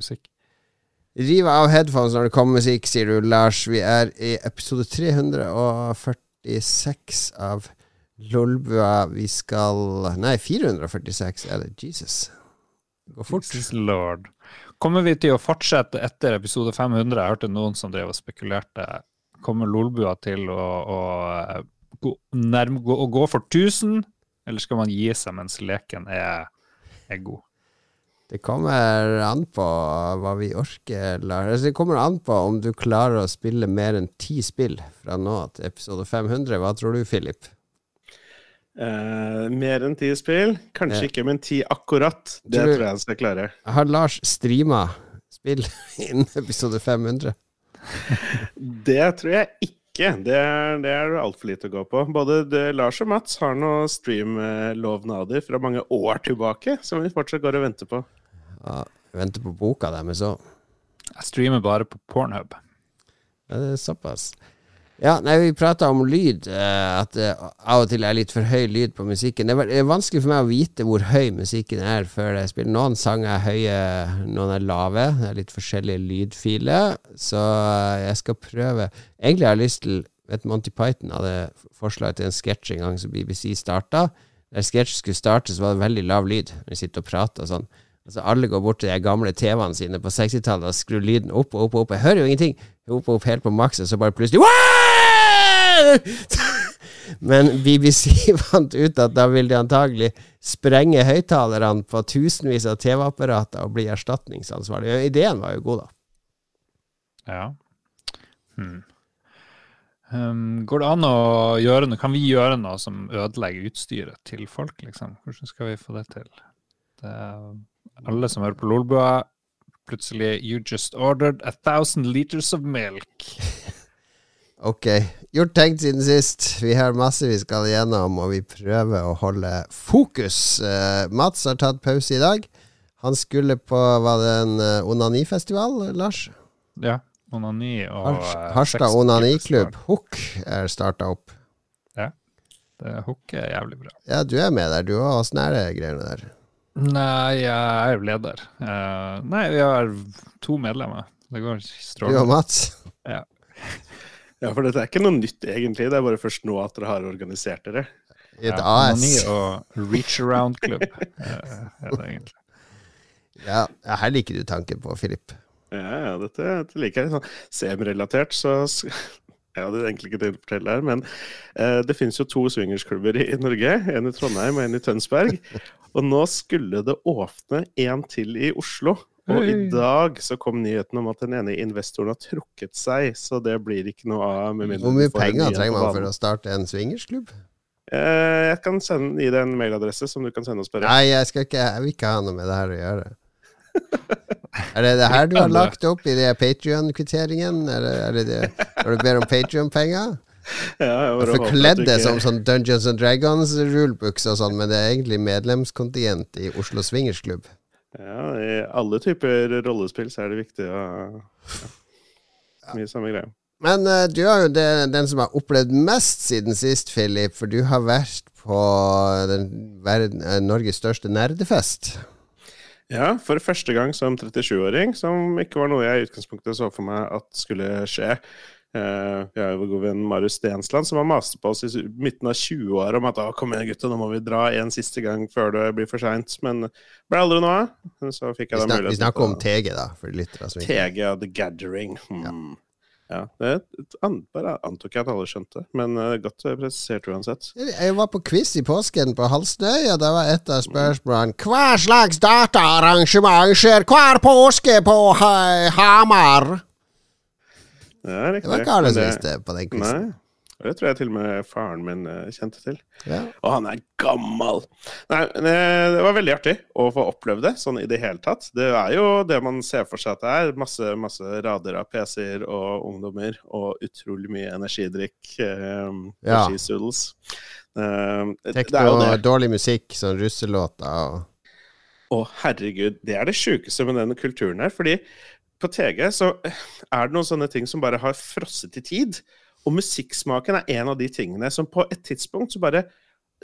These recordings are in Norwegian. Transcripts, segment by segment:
musikk. Riv av headphones når det kommer musikk, sier du, Lars. Vi er i episode 346 av Lolbua. Vi skal Nei, 446 er det. Jesus. Det går fort. Jesus lord. Kommer vi til å fortsette etter episode 500? Jeg hørte noen som drev og spekulerte. Kommer Lolbua til å, å, gå, nærme, gå, å gå for 1000, eller skal man gi seg mens leken er, er god? Det kommer an på hva vi orker. Lars. Altså, det kommer an på om du klarer å spille mer enn ti spill fra nå til episode 500. Hva tror du, Philip? Eh, mer enn ti spill? Kanskje eh. ikke, men ti akkurat. Det Tror tror jeg jeg skal klare. Har Lars streama spill innen episode 500? Det tror jeg ikke. Det er, det er altfor lite å gå på. Både det, Lars og Mats har noen stream-lovnader fra mange år tilbake som vi fortsatt går og venter på. Ja, jeg venter på boka deres òg. Jeg streamer bare på Pornhub. Ja, det er såpass. Ja, nei, vi prata om lyd. eh, at det av og til er litt for høy lyd på musikken. Det er, er vanskelig for meg å vite hvor høy musikken er før jeg spiller. Noen sanger er høye, noen er lave. Det er litt forskjellige lydfiler. Så eh, jeg skal prøve Egentlig har jeg lyst til Vet Monty Python hadde forslag til en sketsj en gang som BBC starta. Der sketsj skulle starte, så var det veldig lav lyd når de sitter og prater og sånn. Altså Alle går bort til de gamle TV-ene sine på 60-tallet og skrur lyden opp og opp og opp. Jeg hører jo ingenting. Opp og opp helt på maks, og så bare plutselig Men BBC fant ut at da vil de antagelig sprenge høyttalerne på tusenvis av TV-apparater og bli erstatningsansvarlig. Ideen var jo god, da. Ja. Hmm. Um, går det an å gjøre noe Kan vi gjøre noe som ødelegger utstyret til folk, liksom? Hvordan skal vi få det til? Det er alle som hører på Lolbua, plutselig You just ordered a thousand liters of milk. Ok. Gjort tenkt siden sist. Vi har masse vi skal igjennom, og vi prøver å holde fokus. Uh, Mats har tatt pause i dag. Han skulle på Var det en uh, onanifestival, Lars? Ja. Onani og eh, Harstad onaniklubb, HOK, er starta opp. Ja. Det hooker jævlig bra. Ja, du er med der, du òg. Åssen er det greiene der? Nei, jeg er jo leder. Uh, nei, vi har to medlemmer. Det går Du og. Mats? Ja, for dette er ikke noe nytt, egentlig. Det er bare først nå at dere har organisert dere. I et Ja, AS? og reach around-klubb eh, er det egentlig. Ja, ja, her liker du tanken på, Filip. Ja, ja, dette, dette liker jeg. Sånn Sem-relatert, så Jeg hadde egentlig ikke tenkt å fortelle her, men eh, det finnes jo to swingersklubber i, Norge. En i Trondheim og en i Tønsberg. Og nå skulle det åpne en til i Oslo. Og i dag så kom nyheten om at den ene investoren har trukket seg, så det blir ikke noe av. Hvor mye penger trenger man for å starte en swingersklubb? Eh, jeg kan sende, gi deg en mailadresse som du kan sende og spørre. Nei, jeg, skal ikke, jeg vil ikke ha noe med det her å gjøre. Er det det her du har lagt opp i det Patrion-kvitteringen? Er det, det det når du ber om Patrion-penger? Ja, jeg Jeg bare håper at forkledd du det ikke- som sånn Dungeons and Dragons rulebooks og sånn, men det er egentlig medlemskontingent i Oslo Swingersklubb. Ja, I alle typer rollespill så er det viktig å ja. Mye samme greie. Men uh, du er jo den, den som har opplevd mest siden sist, Philip, for du har vært på den, verden, eh, Norges største nerdefest. Ja, for første gang som 37-åring, som ikke var noe jeg i utgangspunktet så for meg at skulle skje. Eh, jeg har jo vår gode venn Marius Stensland som har mast på oss i midten av 20-åra om at «Å, kom igjen gutta, nå må vi dra en siste gang før det blir for seint. Men ble aldri noe av. Så fikk jeg da muligheten. vi snakker om TG, da, for lytter, som TG TG The Gathering. Hmm. Ja. Det an, bare antok jeg at alle skjønte, men eh, godt presisert uansett. Jeg var på quiz i påsken på Halsnøy, og da var et av spørsmålene Hva slags dataarrangement skjer hver påske på Ha- Hamar? Ja, Det var ikke alle som visste på den quizen. Nei. Det tror jeg til og med faren min eh, kjente til. Ja. Og han er gammel! Nei, eh, det var veldig artig å få oppleve det, sånn i det hele tatt. Det er jo det man ser for seg at det er. Masse, masse rader av PC-er og ungdommer, og utrolig mye energidrikk. Eh, Ja. Energisoodles. Eh, Tekno og dårlig musikk, sånn russelåter og Å, herregud. Det er det sjukeste med denne kulturen her. Fordi på TG så er det noen sånne ting som bare har frosset i tid. Og musikksmaken er en av de tingene som på et tidspunkt så bare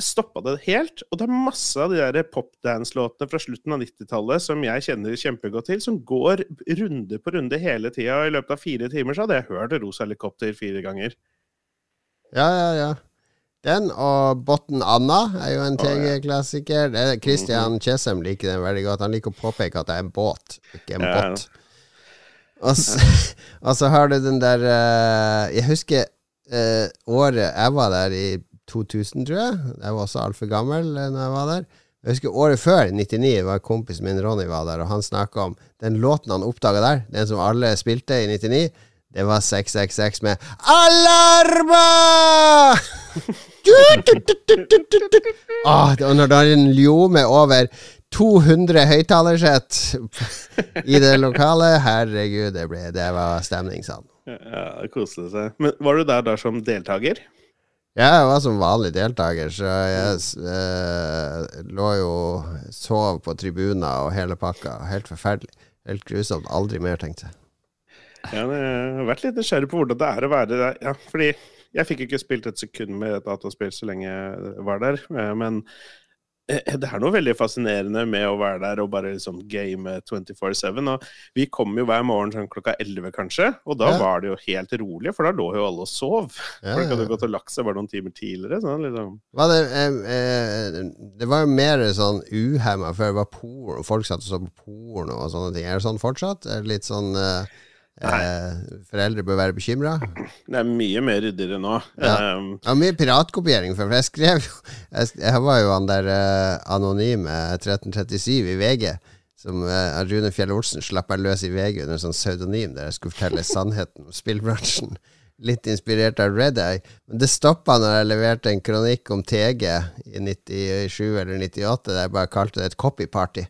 stoppa det helt. Og det er masse av de der popdance-låtene fra slutten av 90-tallet som jeg kjenner kjempegodt til, som går runde på runde hele tida. I løpet av fire timer så hadde jeg hørt Rosa helikopter fire ganger. Ja, ja, ja. Den og Botten Anna er jo en. TG-klassiker. Det- Christian Chesem liker den veldig godt. Han liker å påpeke at det er en båt, ikke en Ja. bot. Og så, og så har du den der uh, Jeg husker uh, året jeg var der i 2000, tror jeg. Jeg var også altfor gammel uh, når jeg var der. Jeg husker året før, 99, var kompisen min Ronny var der, og han snakka om den låten han oppdaga der, den som alle spilte i 99. Det var 666 med Alarma! Du, du, du, du, du, du, du. Ah, og når den ljomer over 200 høyttalersett i det lokale Herregud, det, ble, det var stemning, sa han. Ja, det koste seg. Men var du der da som deltaker? Ja, jeg var som vanlig deltaker, så jeg eh, lå jo Sov på tribuner og hele pakka. Helt forferdelig. Helt grusomt. Aldri mer, tenkte jeg. Ja, jeg har vært litt nysgjerrig på hvordan det er å være der. Ja, fordi jeg fikk ikke spilt et sekund med et dataspill så lenge jeg var der, eh, men det er noe veldig fascinerende med å være der og bare liksom game 24-7. Og vi kom jo hver morgen sånn klokka 11, kanskje, og da Ja. var det jo helt rolig, for da lå jo alle og sov. Ja, Folk hadde gått og lagt seg bare noen timer tidligere. Sånn, liksom. Var det, eh, eh, det var jo mer sånn uhemma før. Det var porno. Folk satt og så på porno og sånne ting. Er det sånn fortsatt? Er det litt sånn eh, eh, Foreldre bør være bekymra? Det er mye mer ryddigere nå. Ja. Um, Ja, mye piratkopiering, for jeg skrev jo Jeg, jeg var jo han der uh, anonyme 1337 i VG, som uh, Rune Fjell Olsen slapp meg løs i VG under sånn pseudonym, der jeg skulle fortelle sannheten om spillbransjen. Litt inspirert av Red Eye. Men det stoppa når jeg leverte en kronikk om TG i 97 eller 98, der jeg bare kalte det et copyparty.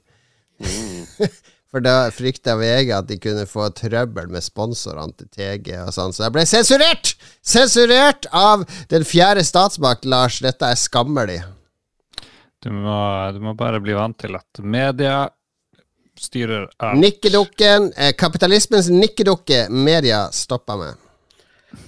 For da frykta VG at de kunne få trøbbel med sponsorene til TG og sånn, så jeg ble sensurert! Sensurert av den fjerde statsmakt, Lars. Dette er skammelig. Du må, du må bare bli vant til at media styrer alt. Nikkedukken, eh, kapitalismens nikkedukke, media stoppa meg.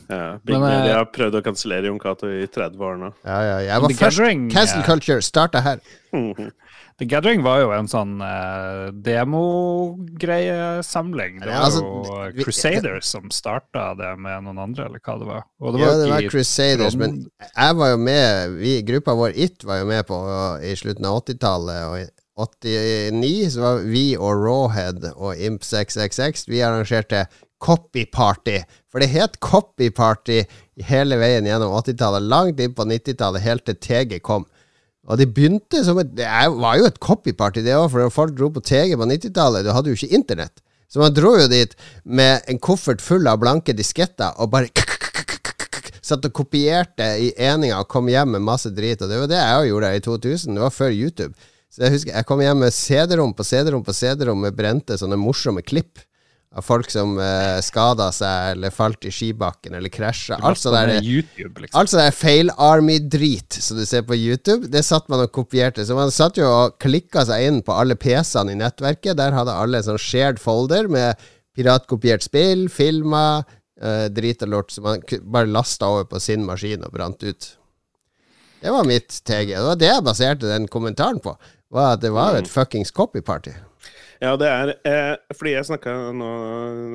ja, Big Men, eh, Media har prøvd å kansellere Jon Cato i 30 år nå. Ja, ja, jeg var først. Gathering, Cancel ja. culture starta her. The Gathering var jo en sånn uh, demogreiesamling. Det Ja, var altså, jo Crusaders som starta det med noen andre, eller hva det var. Og det Ja, var det var Crusaders, men jeg var jo med vi, Gruppa vår It var jo med på i slutten av 80-tallet, og i 89 så var vi og Rawhead og Imp 666 Vi arrangerte Copy Party. For det het Copy Party hele veien gjennom 80-tallet, langt inn på 90-tallet, helt til TG kom. Og det begynte som et Det var jo et copyparty, det òg, for folk dro på TG på 90-tallet. Du hadde jo ikke internett. Så man dro jo dit med en koffert full av blanke disketter og bare Satt og kopierte i eninga og kom hjem med masse drit. Og det var det jeg gjorde i 2000. Det var før YouTube. Så jeg husker jeg kom hjem med CD-rom på CD-rom på CD-rom med brente sånne morsomme klipp av folk som uh, skada seg eller falt i skibakken eller krasja. Altså det er YouTube, liksom. Altså fail army-drit som du ser på YouTube. Det satt man og kopierte. Så man satt jo og klikka seg inn på alle PC-ene i nettverket. Der hadde alle en sånn shared folder med piratkopiert spill, filmer, uh, drit og lort. Så man bare lasta over på sin maskin og brant ut. Det var mitt TG. Det var det jeg baserte den kommentaren på. Var at det var et fuckings copy-party. Ja, det er eh, fordi jeg snakka nå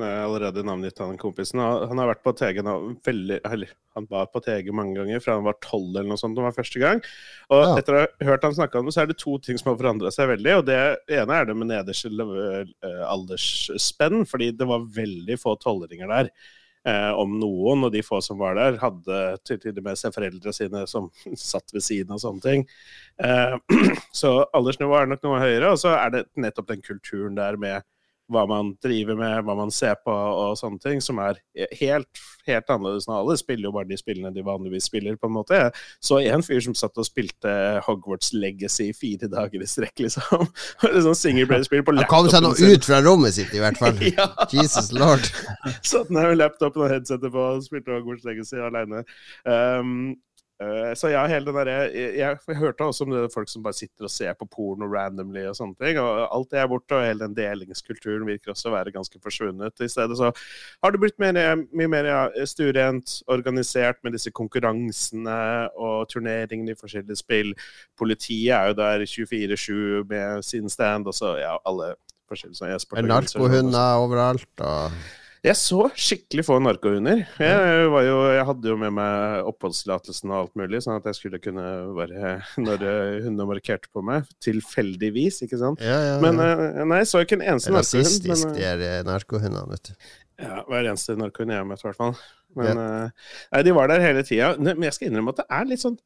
jeg har allerede navngitt han kompisen. og Han har vært på TG nå veldig Eller han var på TG mange ganger fra han var tolv eller noe sånt. Det var første gang. Og Ja. etter å ha hørt han snakke om det, så er det to ting som har forandra seg veldig. Og det ene er det med nederste eh, aldersspenn, fordi det var veldig få tolvåringer der. Eh, om noen, og de få som var der, hadde til, og med seg foreldre sine som satt ved siden av sånne ting. Eh, så aldersnivået er nok noe høyere, og så er det nettopp den kulturen der med hva man driver med, hva man ser på og sånne ting, som er helt, helt annerledes enn Alle spiller jo bare de spillene de vanligvis spiller, på en måte. Jeg så en fyr som satt og spilte Hogwarts Legacy i fire dager i strekk, liksom. Det sånn singleplayer-spill på Han kom seg nå ut fra rommet sitt, i hvert fall. Ja. Jesus lord. Satt ned med laptopen og headsetet på og spilte Hogwarts Legacy aleine. Um, Eh, så ja, hele den derre jeg, jeg, jeg hørte også om det folk som bare sitter og ser på porno randomly og sånne ting. Og alt det er borte, og hele den delingskulturen virker også å være ganske forsvunnet. I stedet så har det blitt mer, mye mer ja, student, organisert med disse konkurransene og turneringene i forskjellige spill. Politiet er jo der 24-7 med sin stand, og så ja, alle forskjellige sånne e-sportorganisasjoner. Narkohunder overalt og jeg så skikkelig få narkohunder. Jeg, var jo, jeg hadde jo med meg oppholdstillatelsen og alt mulig, sånn at jeg skulle kunne være når hundene markerte på meg. Tilfeldigvis, ikke sant. Ja, ja, ja. Men eh, nei, jeg så ikke en eneste narkohund. Rasistisk, men, de er eh, narkohundene, vet du. Ja, hver eneste narkohund jeg har møtt, i hvert fall. Men eh, nei, de var der hele tida. Men jeg skal innrømme at det er litt sånn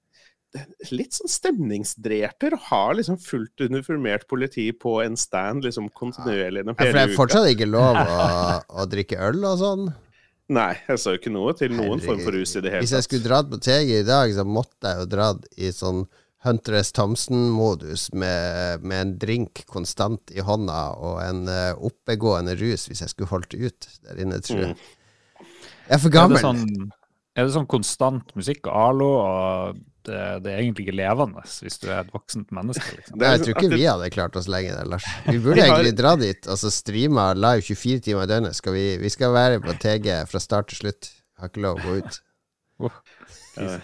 litt sånn stemningsdreper å ha liksom fullt uniformert politi på en stand liksom kontinuerlig Ja, for det er fortsatt ikke lov å, å drikke øl og sånn. Nei, jeg sa jo ikke noe til noen form for rus i det hele Hvis jeg skulle dratt på TG i dag, så måtte jeg jo dratt i sånn Hunter S. Thompson-modus med, med en drink konstant i hånda og en uh, oppegående rus hvis jeg skulle holdt ut der inne, tror jeg. Jeg er for Er det, gammel. sånn, er det sånn konstant musikk og alo, og det, det er egentlig ikke levende hvis du er et voksent menneske? liksom? Det Nei, jeg tror ikke vi hadde klart oss lenge der, Lars. Vi burde egentlig dra dit og så streame live 24 timer i døgnet. Skal vi, vi skal være på TG fra start til slutt. Har ikke lov å gå ut. Ja.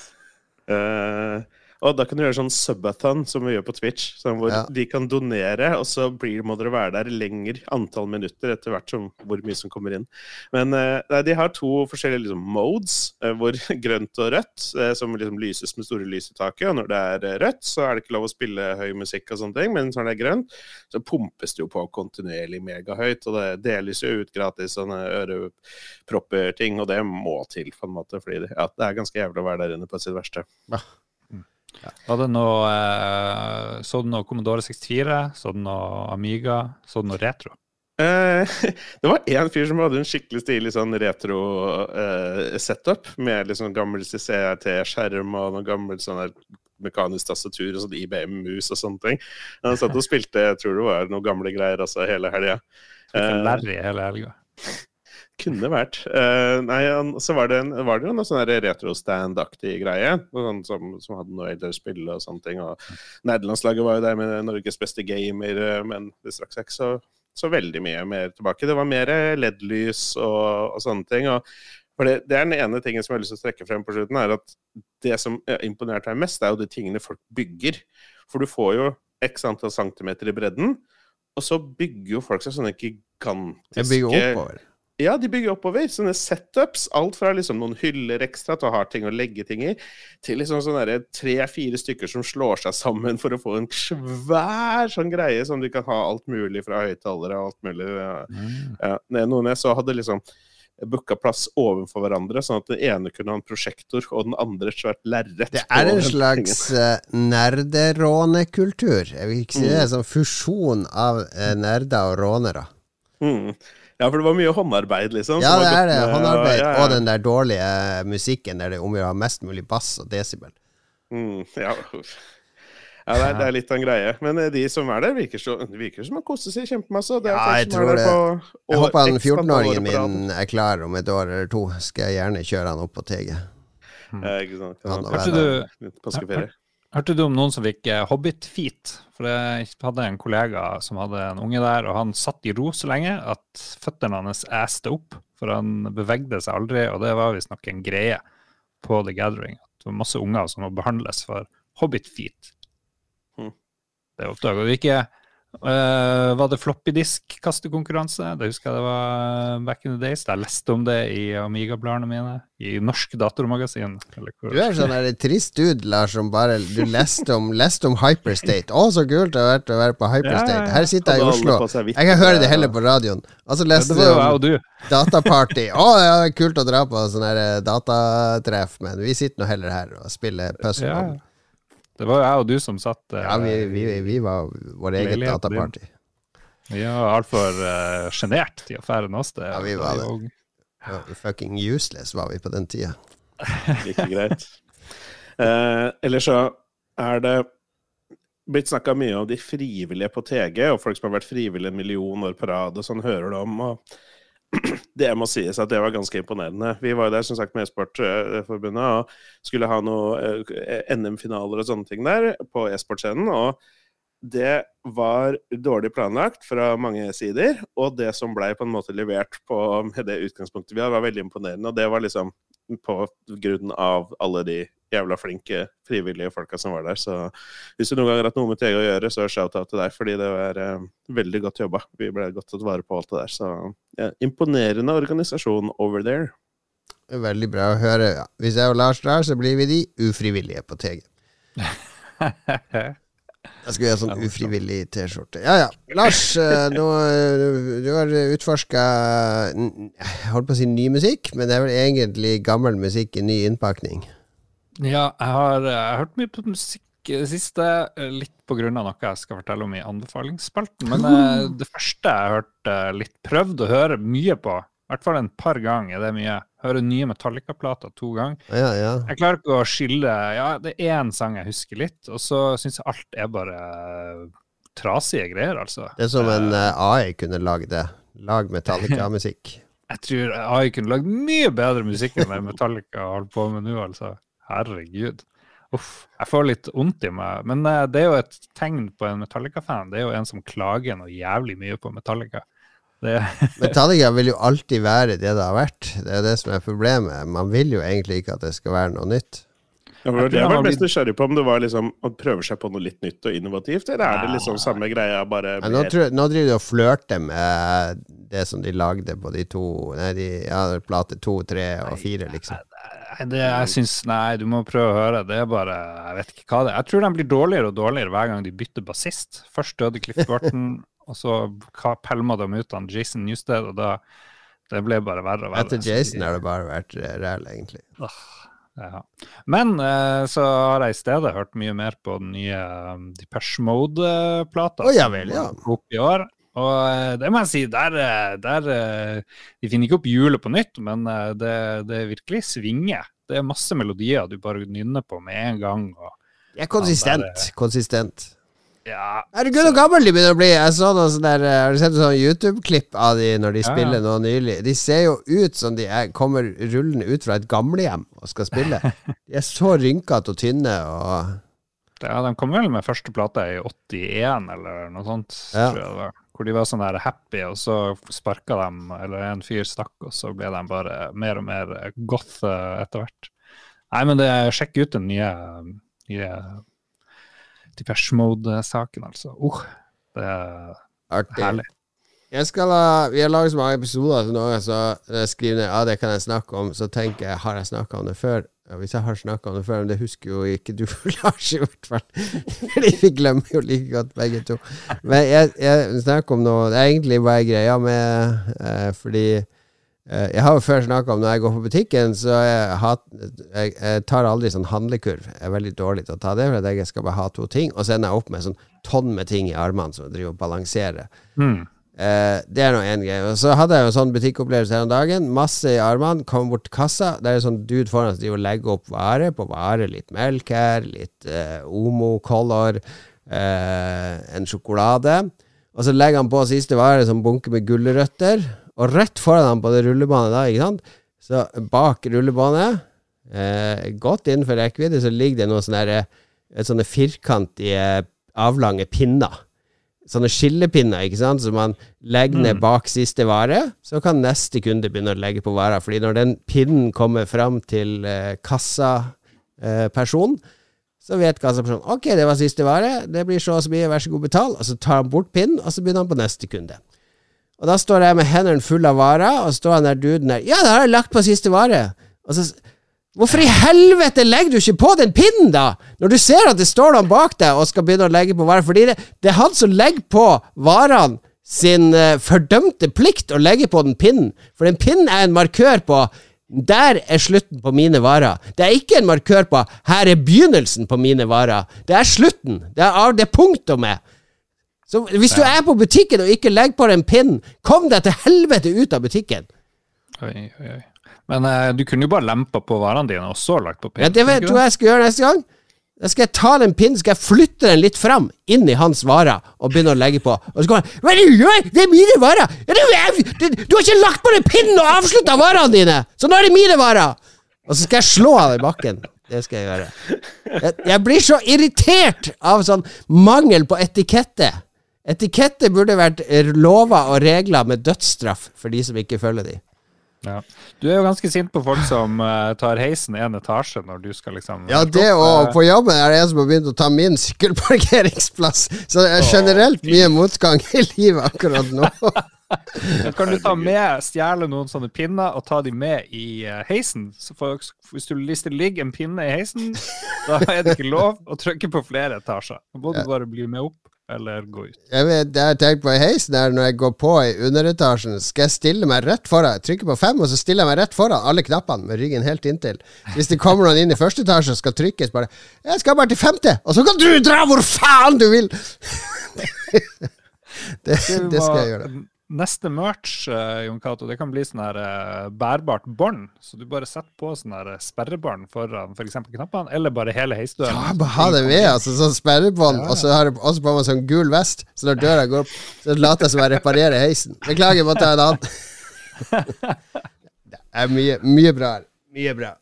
Og da kan du gjøre sånn subathon som vi gjør på Twitch, sånn hvor Ja. de kan donere, og så blir, må dere være der lenger antall minutter etter hvert som hvor mye som kommer inn. Men eh, nei, de har to forskjellige liksom, modes, eh, hvor grønt og rødt, eh, som liksom lyses med store lys i taket. Og når det er rødt, så er det ikke lov å spille høy musikk og sånne ting, men når det er grønt, så pumpes det jo på kontinuerlig megahøyt, og det deles jo ut gratis sånne ørepropper-ting, og det må til, på en måte, fordi det, ja, det er ganske jævlig å være der inne på sitt verste. Var det noe eh, Så du noe Commodore 64? Så du noe Amiga? Så du noe retro? Eh, det var én fyr som hadde en skikkelig stilig sånn retro-setup, med liksom gammel CRT-skjerm og noe gammel sånn der mekanisk tastatur og sånn IBM-mus og sånne ting. Han satt og spilte, jeg tror det var noen gamle greier altså hele helga. Eh, Larry hele helga. Kunne vært. Uh, nei, så var det, en, var det jo noe sånn retro-stand-aktig greie, sånn som, som hadde noe eldre spill og sånne ting. Og Nederlandslaget var jo der med Norges beste gamer, eh, men det strakk seg ikke så, så veldig mye mer tilbake. Det var mer LED-lys og, og sånne ting. og for det, det er den ene tingen som jeg har lyst til å trekke frem på slutten, er at det som imponerte meg mest, er jo de tingene folk bygger. For du får jo x antall centimeter i bredden, og så bygger jo folk seg sånne gigantiske Jeg bygger oppover. Ja, de bygger oppover. Sånne setups. Alt fra liksom noen hyller ekstra til å ha ting å legge ting i, til liksom sånne tre-fire stykker som slår seg sammen for å få en svær sånn greie som du kan ha alt mulig fra høyttalere og alt mulig. Ja. Ja, er noen jeg så hadde liksom booka plass overfor hverandre, sånn at den ene kunne ha en prosjektor, og den andre et svært lerret. Det er en slags uh, nerderånekultur. Jeg vil ikke si det er en sånn fusjon av eh, nerder og rånere. Mm. Ja, for det var mye håndarbeid, liksom. Ja, det er det. Håndarbeid ja, ja. og den der dårlige musikken der det er om å gjøre ha mest mulig bass og desibel. Mm, ja. ja det, er, det er litt av en greie. Men eh, de som er der, virker, så, det virker som de koser seg kjempemasse. Ja, jeg tror det. på Jeg håper han x antall år 14-åringen min er klar om et år eller to. Skal jeg gjerne kjøre han opp på TG. Ja, ikke sant. Kanskje du. Hørte du om noen som fikk eh, hobbit-feet? For jeg hadde en kollega som hadde en unge der, og han satt i ro så lenge at føttene hans æste opp. For han bevegde seg aldri, og det var visstnok en greie på The Gathering. At det var masse unger som må behandles for hobbit-feet. Mm. Det oppdaga du ikke. Eh, var det floppy disk-kastekonkurranse? Det husker jeg det var back in the days. Jeg leste om det i Amiga-bladene mine. I Norsk Datormagasin. Eller. Du er sånn der trist dude, Lars, som bare Du leste om, leste om Hyperstate. Å, så kult det har vært å være på Hyperstate. Ja, ja, ja. Her sitter jeg i Oslo. Jeg kan høre det heller på radioen. Og så leste du om dataparty. Å, ja, kult å dra på sånn eh, datatreff, men vi sitter nå heller her og spiller puzzle. Det var jo jeg og du som satt eh, ja vi, vi, vi var vår Leiligheten din. dataparty. Vi var altfor uh, sjenert til å fære oss sted. Ja, vi var det. Og- Ja, fucking useless var vi på den tida. Like greit. Eh, Eller så er det blitt snakka mye om de frivillige på TG, og folk som har vært frivillige en million år på rad, og sånn hører du om. og det må sies at det var ganske imponerende. Vi var jo der som sagt med E-sportforbundet og skulle ha noen NM-finaler og sånne ting der på e-sportscenen. Og det var dårlig planlagt fra mange sider, og det som blei på en måte levert på det utgangspunktet vi hadde, var veldig imponerende. Og det var liksom på grunn av alle de jævla flinke frivillige folka som var der. Så hvis du noen gang har hatt noe med TG å gjøre, så shout-out til deg, fordi det var eh, veldig godt jobba. Vi ble godt tatt vare på alt det der. Så ja, imponerende organisasjon over there. Veldig bra å høre. Ja. Hvis jeg og Lars drar, så blir vi de ufrivillige på TG. Jeg skulle ha sånn ufrivillig T-skjorte. Ja ja. Lars, eh, nå, eh, du har utforska Jeg holdt på å si ny musikk, men det er vel egentlig gammel musikk i ny innpakning? Ja, jeg har, jeg har hørt mye på musikk i det siste, litt på grunn av noe jeg skal fortelle om i anbefalingsspalten. Men uh, det første jeg har hørt uh, litt prøvd å høre mye på, i hvert fall en par ganger, det er mye. Hører nye Metallica-plater to ganger. Ja, ja. Jeg klarer ikke å skille Ja, det er én sang jeg husker litt, og så syns jeg alt er bare trasige greier, altså. Det er som en uh, AI kunne lagd det. Lag Metallica-musikk. jeg tror AI kunne lagd mye bedre musikk enn det Metallica holder på med nå, altså. Herregud. Uff, jeg får litt vondt i meg. Men uh, det er jo et tegn på en Metallica-fan. Det er jo en som klager noe jævlig mye på Metallica. Det... Metallica vil jo alltid være det det har vært. Det er det som er problemet. Man vil jo egentlig ikke at det skal være noe nytt. Ja, men jeg var mest nysgjerrig på om det var liksom å prøve seg på noe litt nytt og innovativt, eller er det liksom samme greia, bare ja, nå, tror, nå, driver de og flørter med det som de lagde på de to Nei, de, ja, plate to, tre og fire, liksom. Det, jeg synes, Nei, du må prøve å høre. Det er bare Jeg vet ikke hva det er. Jeg tror de blir dårligere og dårligere hver gang de bytter bassist. Først døde Cliff Burton, og så pælma de ut han Jason Newsted, og da det ble bare verre og verre. Etter Jason har det bare vært ræl, egentlig. Ja. Men eh, så har jeg i stedet hørt mye mer på den nye um, Depeche Mode-plata. Oh, ja vel, ja. Opp i år. Og eh, det må jeg si, der, eh, der eh, De finner ikke opp hjulet på nytt, men det, det virkelig svinger. Det er masse melodier du bare nynner på med en gang. Og, det er konsistent. Ja, konsistent. Ja. Herregud, så gammel de begynner å bli. Jeg så noen der, Har du sett sånn YouTube-klipp av de når de ja, spiller noe nylig? De ser jo ut som de er, kommer rullende ut fra et gamlehjem og skal spille. De er så rynkete og tynne og Ja, de kom vel med første plate i 81 eller noe sånt, ja. tror jeg det var. Hvor de var sånn der happy, og så sparka dem, eller en fyr stakk, og så ble de bare mer og mer goth eh, etter hvert. Nei, men det, sjekk ut den nye, nye Depeche Mode-saken, altså. Uh, det er Artig. herlig. Jeg skal ha, Vi har laget så mange episoder til nå, så jeg skriver ned ja, det kan jeg snakke om. Så tenker jeg, har jeg snakka om det før? Ja, hvis jeg har snakka om det før, men det husker jo ikke du, Lars, i hvert fall. Fordi vi glemmer jo like godt begge to. Men jeg, jeg snakker om noe Det er egentlig er greia med eh, Fordi Eh, jeg har jo før snakka om når jeg går på butikken, så jeg, hat, jeg, jeg, tar aldri sånn handlekurv. Jeg er veldig dårlig til å ta det, for jeg skal bare ha to ting. Og så ender jeg opp med sånn tonn med ting i armene som jeg driver og balanserer. Mm. Eh, det er nå én greie. Og så hadde jeg jo en sånn butikkopplevelse her om dagen. Masse i armene. Kommer bort til kassa. Der er en sånn dude foran som driver og legger opp vare på vare. Litt melk her, litt eh, Omo Color, eh, en sjokolade. Og så legger han på siste vare, som bunke med gulrøtter. Og rett foran ham på det rullebanet da, ikke sant, så bak rullebane, eh, godt innenfor rekkevidde, så ligger det noen sånne, sånne firkantige, avlange pinner. Sånne skillepinner, ikke sant, som man legger ned mm. bak siste vare. Så kan neste kunde begynne å legge på vara. Fordi når den pinnen kommer fram til eh, kassapersonen, eh, så vet kassapersonen ok, det var siste vare, det blir så og så mye, vær så god, betal. Og så tar han bort pinnen, og så begynner han på neste kunde. Og da står jeg med hendene fulle av varer, og står han der duden der Ja, det har jeg lagt på siste vare. Og så Hvorfor i helvete legger du ikke på den pinnen, da? Når du ser at det står noen bak deg og skal begynne å legge på varer. Fordi det, det er han som legger på varene sin uh, fordømte plikt å legge på den pinnen. For den pinnen er en markør på der er slutten på mine varer. Det er ikke en markør på 'her er begynnelsen på mine varer'. Det er slutten. Det er, det er punktumet. Så hvis du er på butikken og ikke legger på deg en pinn, kom deg til helvete ut av butikken! Oi, oi, oi. Men uh, du kunne jo bare lempa på varene dine og så lagt på pinn. Ja, det vet, tror jeg jeg skal gjøre neste gang. Da skal jeg ta den pinnen, skal jeg flytte den litt fram, inn i hans varer, og begynne å legge på. Og så kommer han Hva er det du gjør? Det er mine varer! Er, du har ikke lagt på den pinnen og avslutta varene dine! Så nå er det mine varer! Og så skal jeg slå han i bakken. Det skal jeg gjøre. Jeg, jeg blir så irritert av sånn mangel på etikette. Etikette burde vært lover og regler med dødsstraff for de som ikke følger de. Ja. Du er jo ganske sint på folk som uh, tar heisen én etasje når du skal liksom Ja, det og på jobben er det en som har begynt å ta min sykkelparkeringsplass. Så det er generelt mye motgang i livet akkurat nå. kan du ta med, stjele noen sånne pinner og ta de med i uh, heisen? For, hvis, du, hvis å ligger en pinne i heisen, da er det ikke lov å trykke på flere etasjer. Da må du bare bli med opp eller gå ut? Jeg vet, jeg tenker på heisen der, når jeg går på i underetasjen, skal jeg stille meg rett foran. Trykke på fem, og så stiller jeg meg rett foran alle knappene med ryggen helt inntil. Hvis det kommer noen inn i første etasje og skal trykkes, bare 'Jeg skal bare til femte', og så kan du dra hvor faen du vil! det, det skal jeg gjøre neste merch, uh, Jon Cato, det kan bli sånn her uh, bærbart bånd. Så du bare setter på sånn her eh, sperrebånd foran f.eks. For knappene, eller bare hele heisdøren. Ja, bare ha det ved, altså. Sånn sperrebånd, ja. og så har du også på meg sånn gul vest, så når døra går opp, så later jeg som jeg reparerer heisen. Beklager, jeg må ta en annen. det er mye, mye bra her. Mye bra.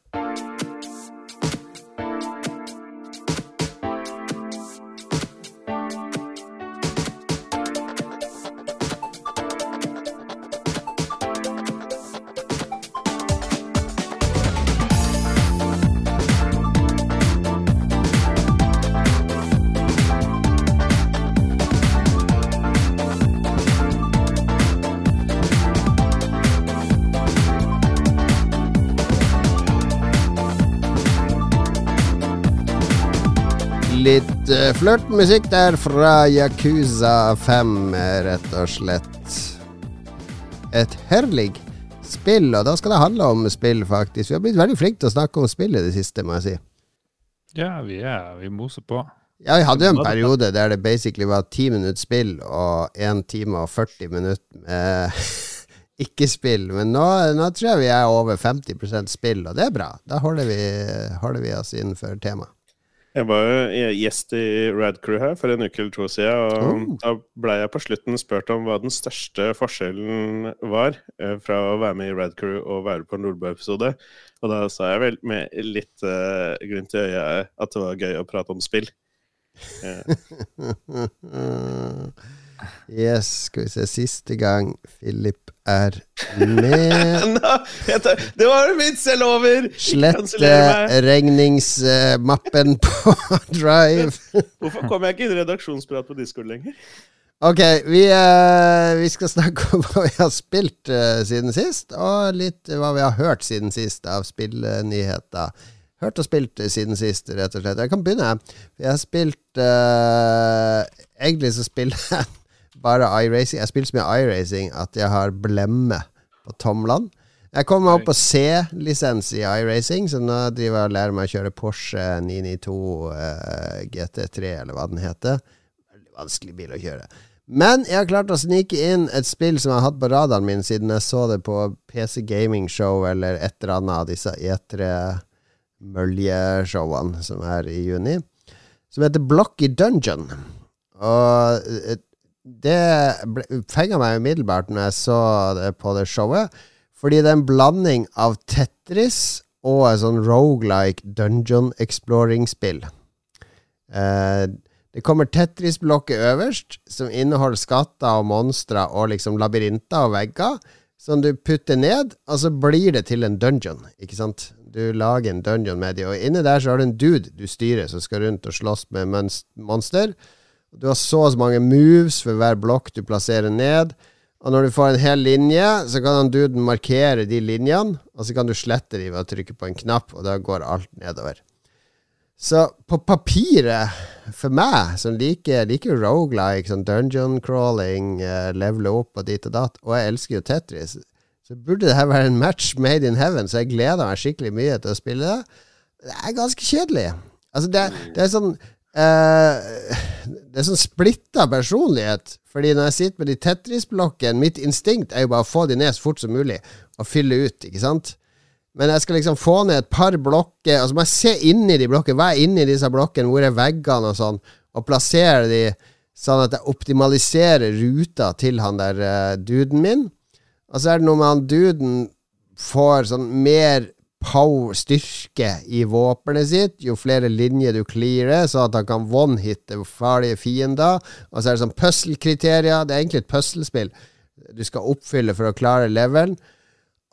Flørtmusikk der fra Yakuza 5, rett og slett. Et herlig spill, og da skal det handle om spill, faktisk. Vi har blitt veldig flinke til å snakke om spill i det siste, må jeg si. Ja, vi er Vi moser på. Ja, vi hadde jo en periode der det basically var ti minutter spill og 1 time og 40 minutter med ikke-spill. Men nå, nå, tror jeg vi er over 50 spill, og det er bra. Da holder vi, holder vi oss innenfor temaet. Jeg var jo gjest i Radcrew her for en uke eller to siden, og oh. da ble jeg på slutten spurt om hva den største forskjellen var eh, fra å være med i Radcrew og være på en Nordbø-episode. Og da sa jeg vel med litt uh, glimt i øyet at det var gøy å prate om spill. Uh. Yes, skal vi se Siste gang Philip er med Det var en vits, jeg lover! Slette regningsmappen på Drive. Hvorfor kommer jeg ikke inn i redaksjonsprat på Discord lenger? Ok, vi, uh, vi, skal snakke om hva vi har spilt uh, siden sist, og litt hva vi har hørt siden sist av spillnyheter. Hørt og spilt siden sist, rett og slett. Jeg kan begynne. Jeg har spilt uh, Egentlig så spiller jeg bare iRacing. Jeg spiller så mye iRacing at jeg har blemme på tomlene. Jeg kom meg opp på C-lisens i iRacing, så nå driver jeg og lærer meg å kjøre Porsche 992 uh, GT3, eller hva den heter. Veldig vanskelig bil å kjøre. Men jeg har klart å snike inn et spill som jeg har hatt på radaren min siden jeg så det på PC Gaming Show eller et eller annet av disse E3-møljeshowene som er i juni, som heter Blocky Dungeon. Og et det fenga meg umiddelbart når jeg så det på det showet. Fordi det er en blanding av Tetris og et sånn rogelike dungeon exploring-spill. Eh, det kommer Tetris-blokket øverst, som inneholder skatter og monstre og liksom labyrinter og vegger, som du putter ned, og så blir det til en dungeon, ikke sant? Du lager en dungeon med de, og inni der så har du en dude du styrer, som skal rundt og slåss med monster. Du har så og så mange moves for hver blokk du plasserer ned. Og når du får en hel linje, så kan han duden markere de linjene, og så kan du slette de ved å trykke på en knapp, og da går alt nedover. Så på papiret, for meg som liker, liker rogelike, sånn dungeon crawling, uh, levele opp og dit og datt, og jeg elsker jo Tetris, så burde det her være en match made in heaven, så jeg gleder meg skikkelig mye til å spille det. Det er ganske kjedelig. Altså, det, det er sånn uh, det er sånn splitta personlighet. Fordi når jeg sitter med de Tetris-blokkene Mitt instinkt er jo bare å få de ned så fort som mulig og fylle ut, ikke sant? Men jeg skal liksom få ned et par blokker, og så må jeg se inni de blokkene. Hva er inni disse blokkene? Hvor er veggene og sånn? Og plassere de sånn at jeg optimaliserer ruta til han der uh, duden min. Og så er det noe med han duden får sånn mer power, styrke i våpenet sitt jo flere linjer du clearer, så at han kan one-hitte farlige fiender. Og så er det sånn puzzle-kriterier. Det er egentlig et puslespill du skal oppfylle for å klare levelen.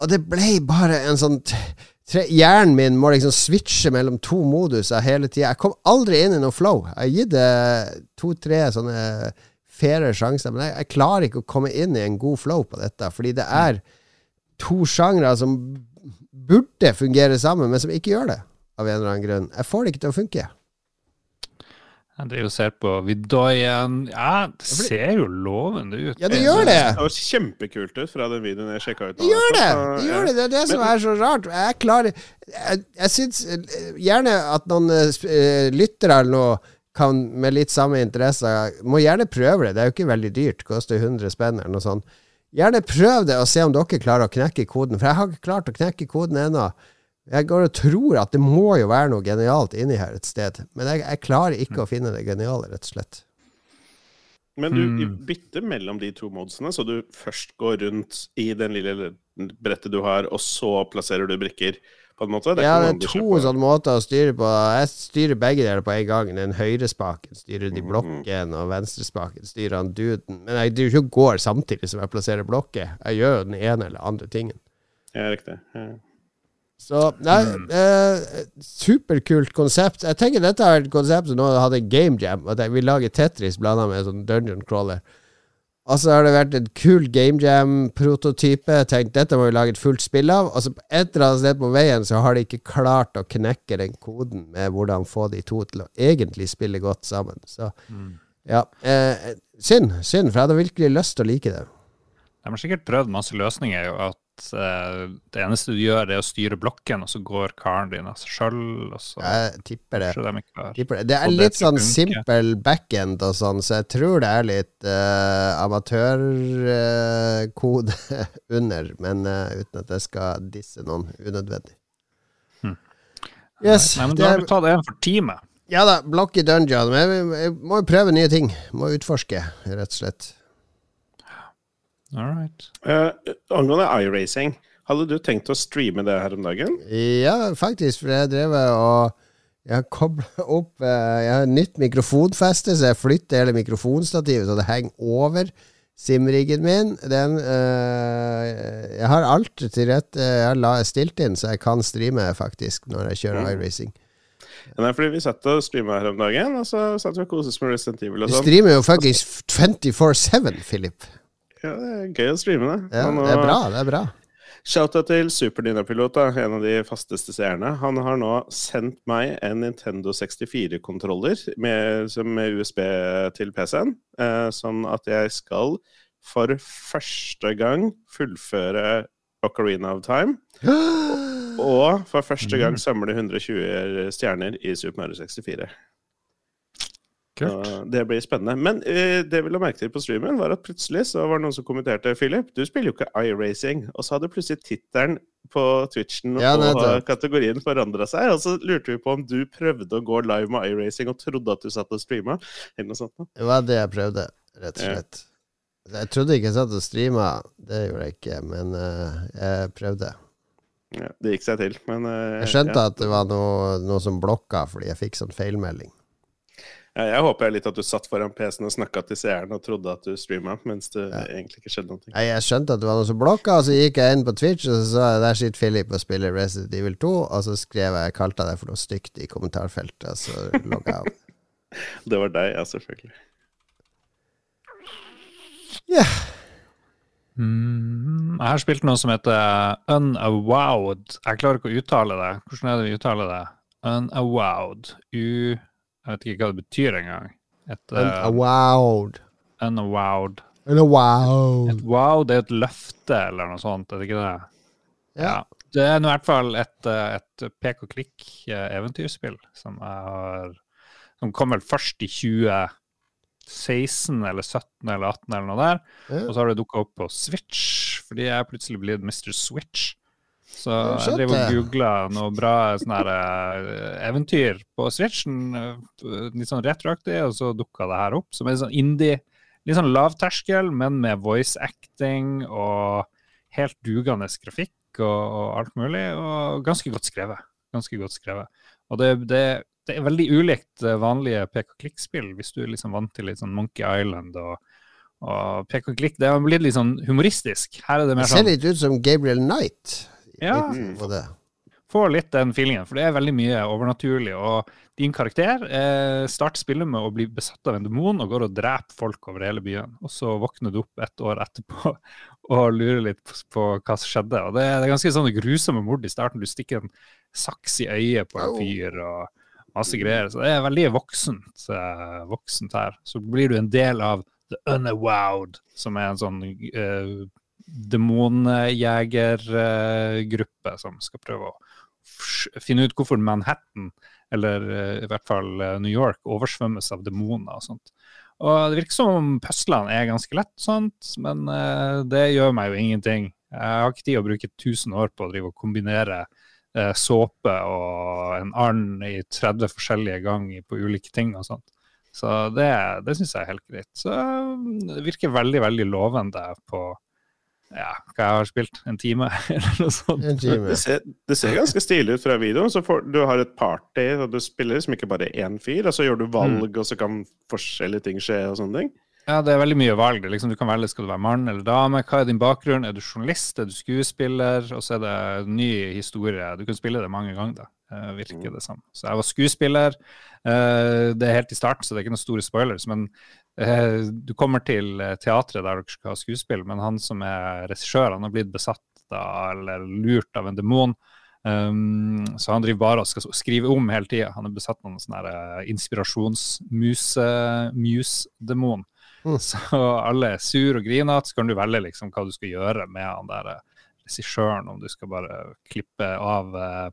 Og det ble bare en sånn tre, Hjernen min må liksom switche mellom to moduser hele tida. Jeg kom aldri inn i noe flow. Jeg har gitt det to-tre sånne faire sjanser, men jeg, jeg, klarer ikke å komme inn i en god flow på dette, fordi det er to sjangre som burde fungere sammen, men som ikke gjør det, av en eller annen grunn. Jeg får det ikke til å funke. Jeg driver og ser på Vidoyen. Ja, det ser jo lovende ut. Ja, det gjør det! Det høres kjempekult ut fra den videoen jeg sjekka ut. Det gjør det! Det gjør det, det er det som er så rart. Jeg klarer Jeg, jeg syns eh, gjerne at noen uh, lyttere eller noe kan med litt samme interesse Må gjerne prøve det. Det er jo ikke veldig dyrt. Koster 100 spenn eller noe sånt. Gjerne prøv det og se om dere klarer å knekke koden, for jeg har ikke klart å knekke koden ennå. Jeg går og tror at det må jo være noe genialt inni her et sted, men jeg, jeg klarer ikke å finne det geniale, rett og slett. Men du bytter mellom de to modsene, så du først går rundt i den lille brettet du har, og så plasserer du brikker? På en måte? Det ja, det er to sånne måter å styre på. Jeg styrer begge deler på en gang. Den høyrespaken styrer de mm. blokken, og venstrespaken styrer han duden. Men jeg driver ikke og går samtidig som jeg plasserer blokker. Jeg gjør jo den ene eller andre tingen. Ja, riktig. Ja. Så nei, mm. eh, superkult konsept. Jeg tenker dette er et konsept som nå hadde game jam. At jeg vil lage Tetris blanda med sånn dungeon crawler. Og så har det vært en kul game jam-prototype. Tenkt dette må vi lage et fullt spill av. Og så på et eller annet sted på veien så har de ikke klart å knekke den koden med hvordan få de to til å egentlig spille godt sammen. Så mm. ja. Eh, synd, synd, for jeg hadde virkelig lyst til å like det. De har sikkert prøvd masse løsninger. At uh, det eneste du gjør, er å styre blokken, og så går karen din av seg sjøl. Jeg tipper det. De tipper det. det. er litt sånn simpel backend og sånn, så jeg tror det er litt uh, amatørkode uh, under, men uten at jeg skal disse noen unødvendig. Hmm. Yes, Nei, men da har vi tatt en for teamet. Ja da, blokke dungeon. Men jeg, jeg må jo prøve nye ting. Må utforske, rett og slett. All right. Uh, angående iRacing, hadde du tenkt å streame det her om dagen? Ja, faktisk, for jeg drev og jeg har kobla opp uh, Jeg har nytt mikrofonfeste, så jeg flytter hele mikrofonstativet så det henger over simriggen min. Den øh, Jeg har alt til rette. Jeg har stilt inn så jeg kan streame, faktisk, når jeg kjører mm. iRacing. er fordi vi satt og streama her om dagen, og så satt vi og koste oss med Resident Evil og sånt. Du streamer jo fuckings 24-7, Philip. Ja, det er gøy å streame det. Ja, det er bra. det er bra. Shouta til Superdynapilot, en av de fasteste seerne. Han har nå sendt meg en Nintendo 64-kontroller med, med, USB til PC-en, eh, sånn at jeg skal for første gang fullføre Ocarina of Time. Og for første gang mm. samle 120 stjerner i Super Mario 64. Kult. det blir spennende. Men uh, det vi la merke til på streamen, var at plutselig så var det noen som kommenterte Philip, du spiller jo ikke iRacing. Og så hadde plutselig tittelen på Twitchen ja, og kategorien forandra seg. Og så lurte vi på om du prøvde å gå live med iRacing og trodde at du satt og streama. Eller noe sånt. Det var det jeg prøvde, rett og slett. Ja. Jeg trodde ikke jeg satt og streama, det gjorde jeg ikke, men uh, jeg prøvde. Ja, det gikk seg til, men uh, Jeg skjønte at det var noe, noe som blokka fordi jeg fikk sånn feilmelding. Ja, jeg håper litt at du satt foran PC-en og snakka til seeren og trodde at du streama, mens det ja. egentlig ikke skjedde noe. Jeg skjønte at det var noe som blokka, og så gikk jeg inn på Twitch, og så sa jeg der sitter Philip og spiller Resident Evil 2, og så skrev jeg kalte jeg det for noe stygt i kommentarfeltet, og så logga jeg av. det var deg, ja, selvfølgelig. Ja. Yeah. Mm, jeg har spilt noe som heter Unawowed. Jeg klarer ikke å uttale det. Hvordan er det vi uttaler det? Unawowed. U... Jeg vet ikke hva det betyr engang. Et uh, wowed. En Unawowed. Et wow, det er et løfte, eller noe sånt, er det ikke det? Ja. ja. Det er i hvert fall et, eh, et pek og klikk-eventyrspill som jeg har Som kom vel først i 2016 eller 17 eller 18 eller noe der. Ja. Og så har det dukka opp på Switch, fordi jeg plutselig blitt Mr. Switch. Så Jeg driver og googler noe bra sånne her, eh, eventyr på Switchen. eh, Litt sånn retroaktig, og så dukka det her opp. Som er sånn indie. Litt sånn lavterskel, men med voice acting og helt dugende grafikk og, og alt mulig. Og ganske godt skrevet. Ganske godt skrevet. Og det, det, det er veldig ulikt eh, vanlige pek-og-klikk-spill, hvis du er liksom vant til litt sånn Monkey Island og, og pek-og-klikk. Det har blitt litt sånn humoristisk. Her er det mer Det ser sånn litt ut som Gabriel Knight. Ja. Det. får litt den feelingen, for det er veldig mye overnaturlig. Og din karakter eh, starter spillet med å bli besatt av en demon og går og dreper folk over hele byen. Og så våkner du opp et år etterpå og lurer litt på, på hva som skjedde. Og det, det er ganske sånne grusomme mord i starten. Du stikker en saks i øyet på en fyr og masse greier. Så det er veldig voksent, eh, voksent her. Så blir du en del av The Unawowed, som er en sånn eh, demonjegergruppe som skal prøve å finne ut hvorfor Manhattan, eller eh, i hvert fall eh, New York, oversvømmes av demoner og sånt. Og Det virker som om puslene er ganske lett, sånt, men eh, det gjør meg jo ingenting. Jeg har ikke tid å bruke 1000 år på å drive og kombinere såpe og en and i 30 forskjellige ganger på ulike ting og sånt. Så det, det syns jeg er helt greit. Så mm, det virker veldig, veldig lovende på ja, hva jeg har spilt, en time eller noe sånt. En time. Det ser, det ser ganske stilig ut fra videoen. Så får, du har et party, og du spiller liksom ikke bare én fyr. Og så gjør du valg, og så kan forskjellige ting skje og sånne ting. Ja, det er veldig mye valg. Det Liksom, du kan velge skal du være mann eller dame. Hva er din bakgrunn? Er du journalist? Er du skuespiller? Og så er det en ny historie. Du kan spille det mange ganger, da. eh, virker det som. Så jeg var skuespiller. Eh, det er helt i starten, så det er ikke noen store spoilers. Men du kommer til eh, teatret der dere skal ha skuespill, men han som er regissør, han har blitt besatt av, eller lurt av en demon. Um, så han driver bare og skal skrive om hele tida. Han er besatt av en sånn eh, inspirasjonsmus-demon. Mm. Så alle er sur og grinete, så kan du velge liksom hva du skal gjøre med han der eh, regissøren, om du skal bare klippe av uh,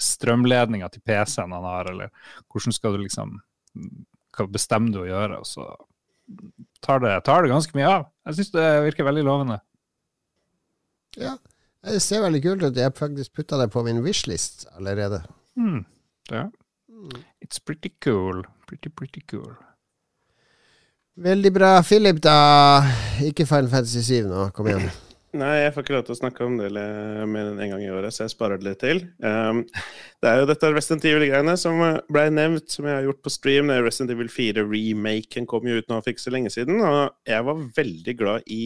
strømledninga til PC-en han har, eller hvordan skal du liksom Hva bestemmer du å gjøre? Og så tar det, tar det ganske mye av. Jeg syns det virker veldig lovende. Ja. Det ser veldig kult ut. Jeg faktisk putta det på min wishlist allerede. Mm. Ja. It's pretty cool. Pretty, pretty cool. Veldig bra. Philip, da. Ikke Final Fantasy 7 nå. Kom igjen. Nei, jeg får ikke lov til å snakke om det mer enn en gang i året, så jeg sparer det litt til. Um, det er jo dette Resident Evil-greiene som ble nevnt, som jeg har gjort på stream. Det er Resident Evil 4-remaken kom jo ut nå for ikke så lenge siden, og jeg var veldig glad i,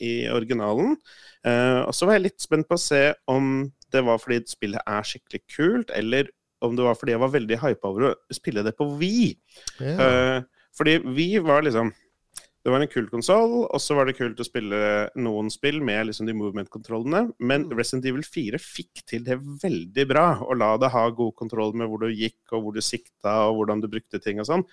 i originalen. Uh, og så var jeg litt spent på å se om det var fordi spillet er skikkelig kult, eller om det var fordi jeg var veldig hypa over å spille det på Wii. Yeah. Uh, fordi vi var liksom Det var en kul konsoll, og så var det kult å spille noen spill med liksom de movement-kontrollene. Men Resident Evil 4 fikk til det veldig bra, og la det ha god kontroll med hvor du gikk, og hvor du sikta, og hvordan du brukte ting og sånn.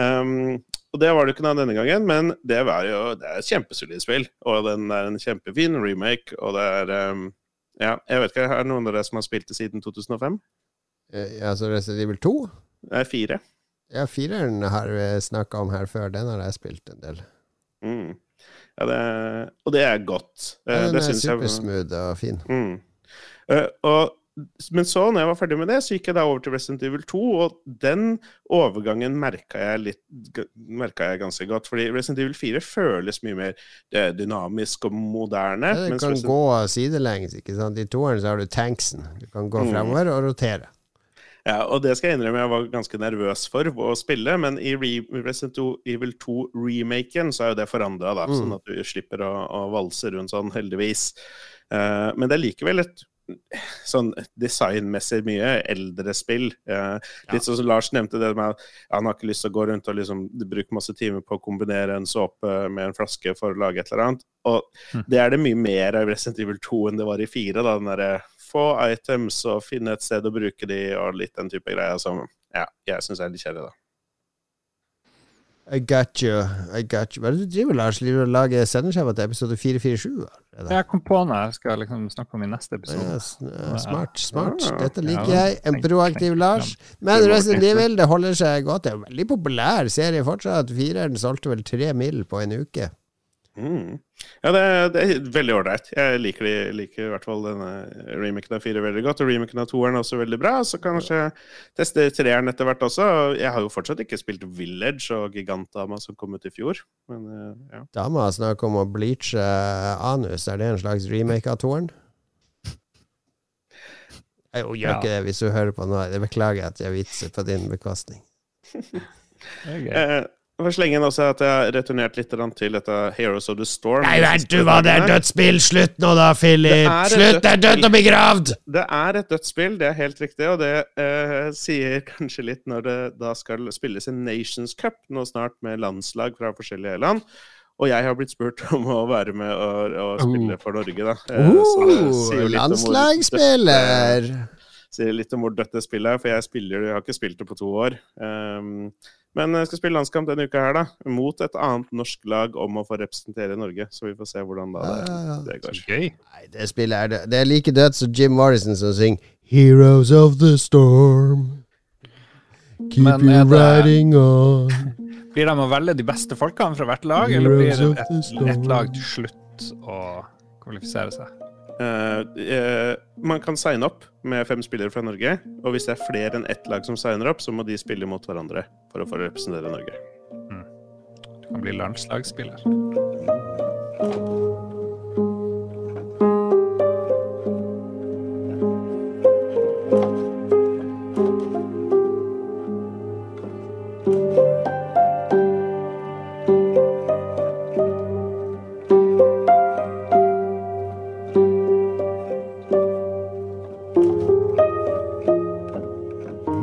Um, og det var det ikke noe denne gangen, men det var jo det er et kjempesolid spill. Og den er en kjempefin remake, og det er um, Ja, jeg vet ikke, er det noen av dere som har spilt det siden 2005? Eh, Altså Resident Evil 2? Det er fire. Ja, fireren har vi snakka om her før. Den har jeg spilt en del. Mm. Ja, det, og det er godt. Eh, Ja, den det er supersmooth jeg og fin. Mm. Uh, og, men så, når jeg var ferdig med det, så gikk jeg da over til Resident Evil 2, og den overgangen merka jeg, litt, merka jeg ganske godt. Fordi Resident Evil 4 føles mye mer eh, dynamisk og moderne. Ja, du kan Resident- gå sidelengs. ikke sant? I toeren så har du tanksen. Du kan gå Mm. fremover og rotere. Ja, og det skal jeg innrømme jeg var ganske nervøs for å spille, men i Re Resident Evil 2-remaken så er jo det forandra, da, Mm. sånn at du slipper å, å valse rundt sånn, heldigvis. Uh, men det er likevel et sånn designmessig mye eldre spill. Eh, litt sånn som Lars nevnte det med at han har ikke lyst til å gå rundt og liksom bruke masse timer på å kombinere en såpe med en flaske for å lage et eller annet. Og Mm. det er det mye mer av Resident Evil 2 enn det var i 4. da, den derre få items og finne et sted å bruke de, og litt den type greier som ja, jeg syns er litt kjedelig, da. I got you. I got you. Hva er det du driver, Lars? Driver du og lager sendeskjeva til episode 447? Jeg kom på noe jeg skal liksom snakke om i neste episode. Ja, smart. smart. Dette liker jeg. En proaktiv Lars. Men Resident Evil det holder seg godt. Det er en veldig populær serie fortsatt. Fireren solgte vel tre mill. på en uke. Mm. Ja, det, det er veldig ålreit. Jeg liker, de, liker i hvert fall denne remaken av fire veldig godt. Og remaken av toeren er også veldig bra. Så kanskje teste treeren etter hvert også. Jeg har jo fortsatt ikke spilt Village og Gigantdama som kom ut i fjor. Men eh, ja. Dama snakker om å bleache anus. Er det en slags remake av toeren? Jeg gjør Ja. ikke det hvis du hører på nå. Jeg beklager at jeg vitser på din bekostning. Det er gøy. Eh, jeg får slenge inn også at jeg har returnert litt til dette Heroes of the Storm. Nei, vent, du hva, det er dødsspill! Slutt nå da, Philip! Det Slutt, det er dødt og begravd! Det er et dødsspill, det er helt riktig, og det eh, sier kanskje litt når det da skal spilles en Nations Cup nå snart med landslag fra forskjellige land. Og jeg har blitt spurt om å være med og, og spille for Norge, da. Eh, Oh, landslagsspiller! Sier litt om hvor dødt det spillet er, for jeg, spiller, jeg har ikke spilt det på to år. Um, men jeg skal spille landskamp denne uka her, da. Mot et annet norsk lag om å få representere Norge. Så vi får se hvordan da det, Ja, ja, ja. det går. Gøy. Nei, det spillet er det. Det er like dødt som Jim Morrison som synger Heroes of the Storm. Keep Men you det- riding on. Blir de å velge de beste folkene fra hvert lag, eller blir det of the et, storm. et lag til slutt å kvalifisere seg? Eh, eh, man kan signe opp med fem spillere fra Norge. Og hvis det er flere enn ett lag som signer opp, så må de spille mot hverandre for å få representere Norge. Du kan bli landslagsspiller.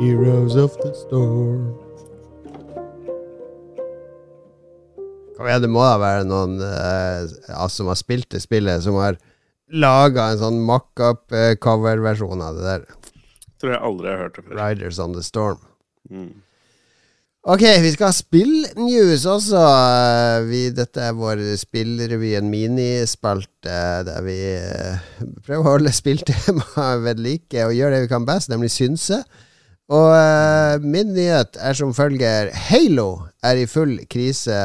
Heroes of the Storm. Kom igjen, det må da være noen eh, som har spilt det spillet, som har laga en sånn mock-up-coverversjon av det der. Tror jeg aldri har hørt det før. Riders on the Storm. Mm. Ok, vi skal ha spillnews også. Eh, Vi, dette er vår spillrevyen minispalte, der vi eh, prøver å holde spilltemaet ved like og gjøre det vi kan best, nemlig synse. Og uh, min nyhet er som følger Halo er i full krise,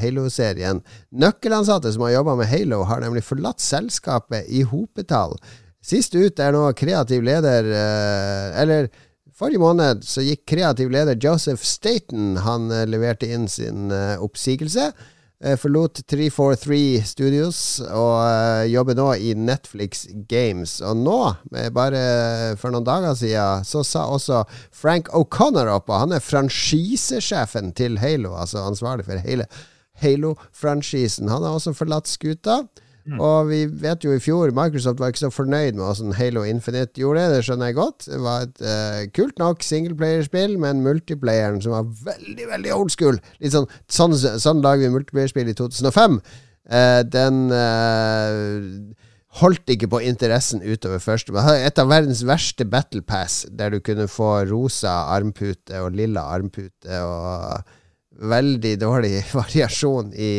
Halo-serien. Nøkkelansatte som har jobba med Halo, har nemlig forlatt selskapet i hopetall. Sist ut er nå kreativ leder uh, Eller forrige måned så gikk kreativ leder Joseph Staten. Han uh, leverte inn sin oppsigelse. Eh, forlot 343 Studios og eh, jobber nå i Netflix Games. Og nå, eh, bare for noen dager siden, så sa også Frank O'Connor opp, og han er franchisesjefen til Halo, altså ansvarlig for hele Halo-franchisen. Han har også forlatt skuta. Og vi vet jo i fjor Microsoft var ikke så fornøyd med hvordan Halo Infinite gjorde det. Det skjønner jeg godt. Det var et uh, kult nok singleplayerspill, men multiplayeren som var veldig, veldig old school Litt sånn Sånn, sånn lager vi multiplayerspill i 2005. Uh, den uh, holdt ikke på interessen utover første. Men et av verdens verste battle pass, der du kunne få rosa armpute og lilla armpute og veldig dårlig variasjon i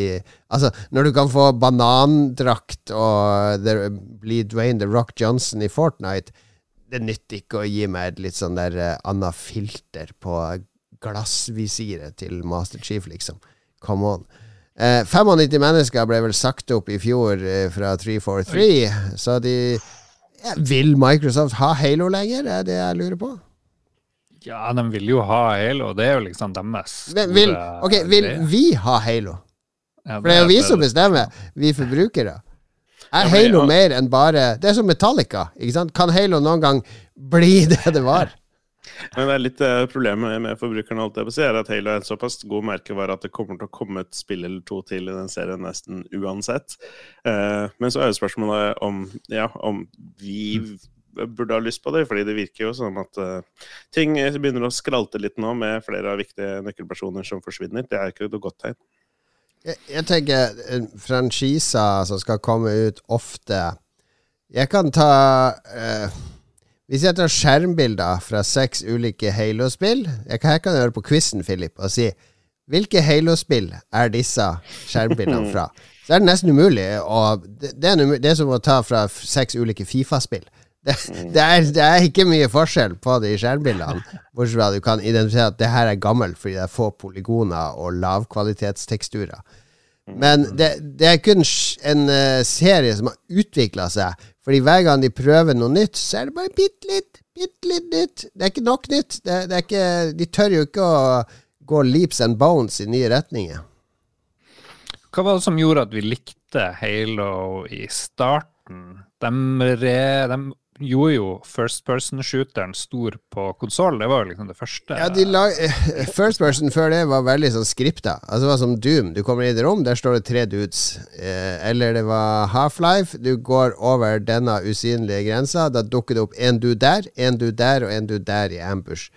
Altså, når du kan få banandrakt og bli Dwayne The Rock Johnson i Fortnite, det nytter ikke å gi meg et litt sånn der uh, annet filter på glassvisiret til Master Chief, liksom. Come on. Uh, 95 mennesker ble vel sagt opp i fjor uh, fra 343, så de ja, Vil Microsoft ha Halo lenger, Det er det jeg lurer på? Ja, de vil jo ha Halo. Det er jo liksom deres Men vil, ok, vil greie. vi ha Halo? For det er jo vi som bestemmer, vi forbrukere. Er Halo mer enn bare Det er som Metallica. ikke sant? Kan Halo noen gang bli det det var? Men det er litt eh, problemet med forbrukerne alt jeg vil si, er at Halo er en såpass god merkevare at det kommer til å komme et spill eller to til i den serien nesten uansett. Eh, men så er jo spørsmålet om, ja, om vi burde ha lyst på det, fordi det virker jo som at uh, ting begynner å skralte litt nå med flere av viktige nøkkelpersoner som forsvinner. Det er ikke noe godt tegn. Jeg, jeg tenker en franchiser som skal komme ut ofte Jeg kan ta uh, Hvis jeg tar skjermbilder fra seks ulike Halo-spill Jeg kan, jeg kan høre på quizen, Philip, og si hvilke Halo-spill er disse skjermbildene fra? Så er det nesten umulig. Og det, det, er, det er som å ta fra seks ulike Fifa-spill. Det, det, er, det er ikke mye forskjell på de skjermbildene, bortsett fra at du kan identifisere at det her er gammelt fordi det er få polygoner og lavkvalitetsteksturer. Men det, det er kun en eh, serie som har utvikla seg. Fordi hver gang de prøver noe nytt, så er det bare bitte litt, bitte litt nytt. Det er ikke nok nytt. Det, det ikke, de tør jo ikke å gå leaps and bones i nye retninger. Hva var det som gjorde at vi likte Halo i starten? De, re, de gjorde jo first person-shooteren stor på konsoll. Det var jo liksom det første. Ja, de lag, First person før det var veldig sånn skripta. Altså Det var som Doom. Du kommer inn i et rom, der står det tre dudes. Eh, eller det var Half-Life. Du går over denne usynlige grensa. Da dukker det opp en dude der, en dude der og en dude der i ambush.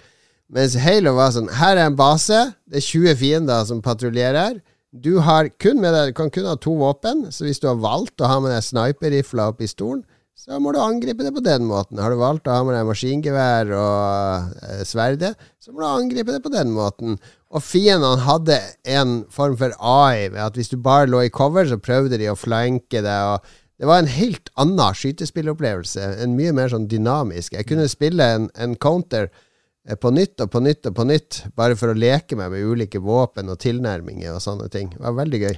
Mens Halo var sånn Her er en base. Det er 20 fiender som patruljerer. Du har kun med deg, du kan kun ha to våpen, så hvis du har valgt å ha med deg sniperrifla og pistolen, så må du angripe det på den måten. Har du valgt å ha med deg maskingevær og eh, sverdet, så må du angripe det på den måten. Og fiendene hadde en form for AI, ved at hvis du bare lå i cover, så prøvde de å flanke deg. det var en helt annen skytespillopplevelse. En mye mer sånn dynamisk. Jeg kunne spille en, en counter eh, på nytt og på nytt og på nytt, bare for å leke meg med ulike våpen og tilnærminger og sånne ting. Det var veldig gøy.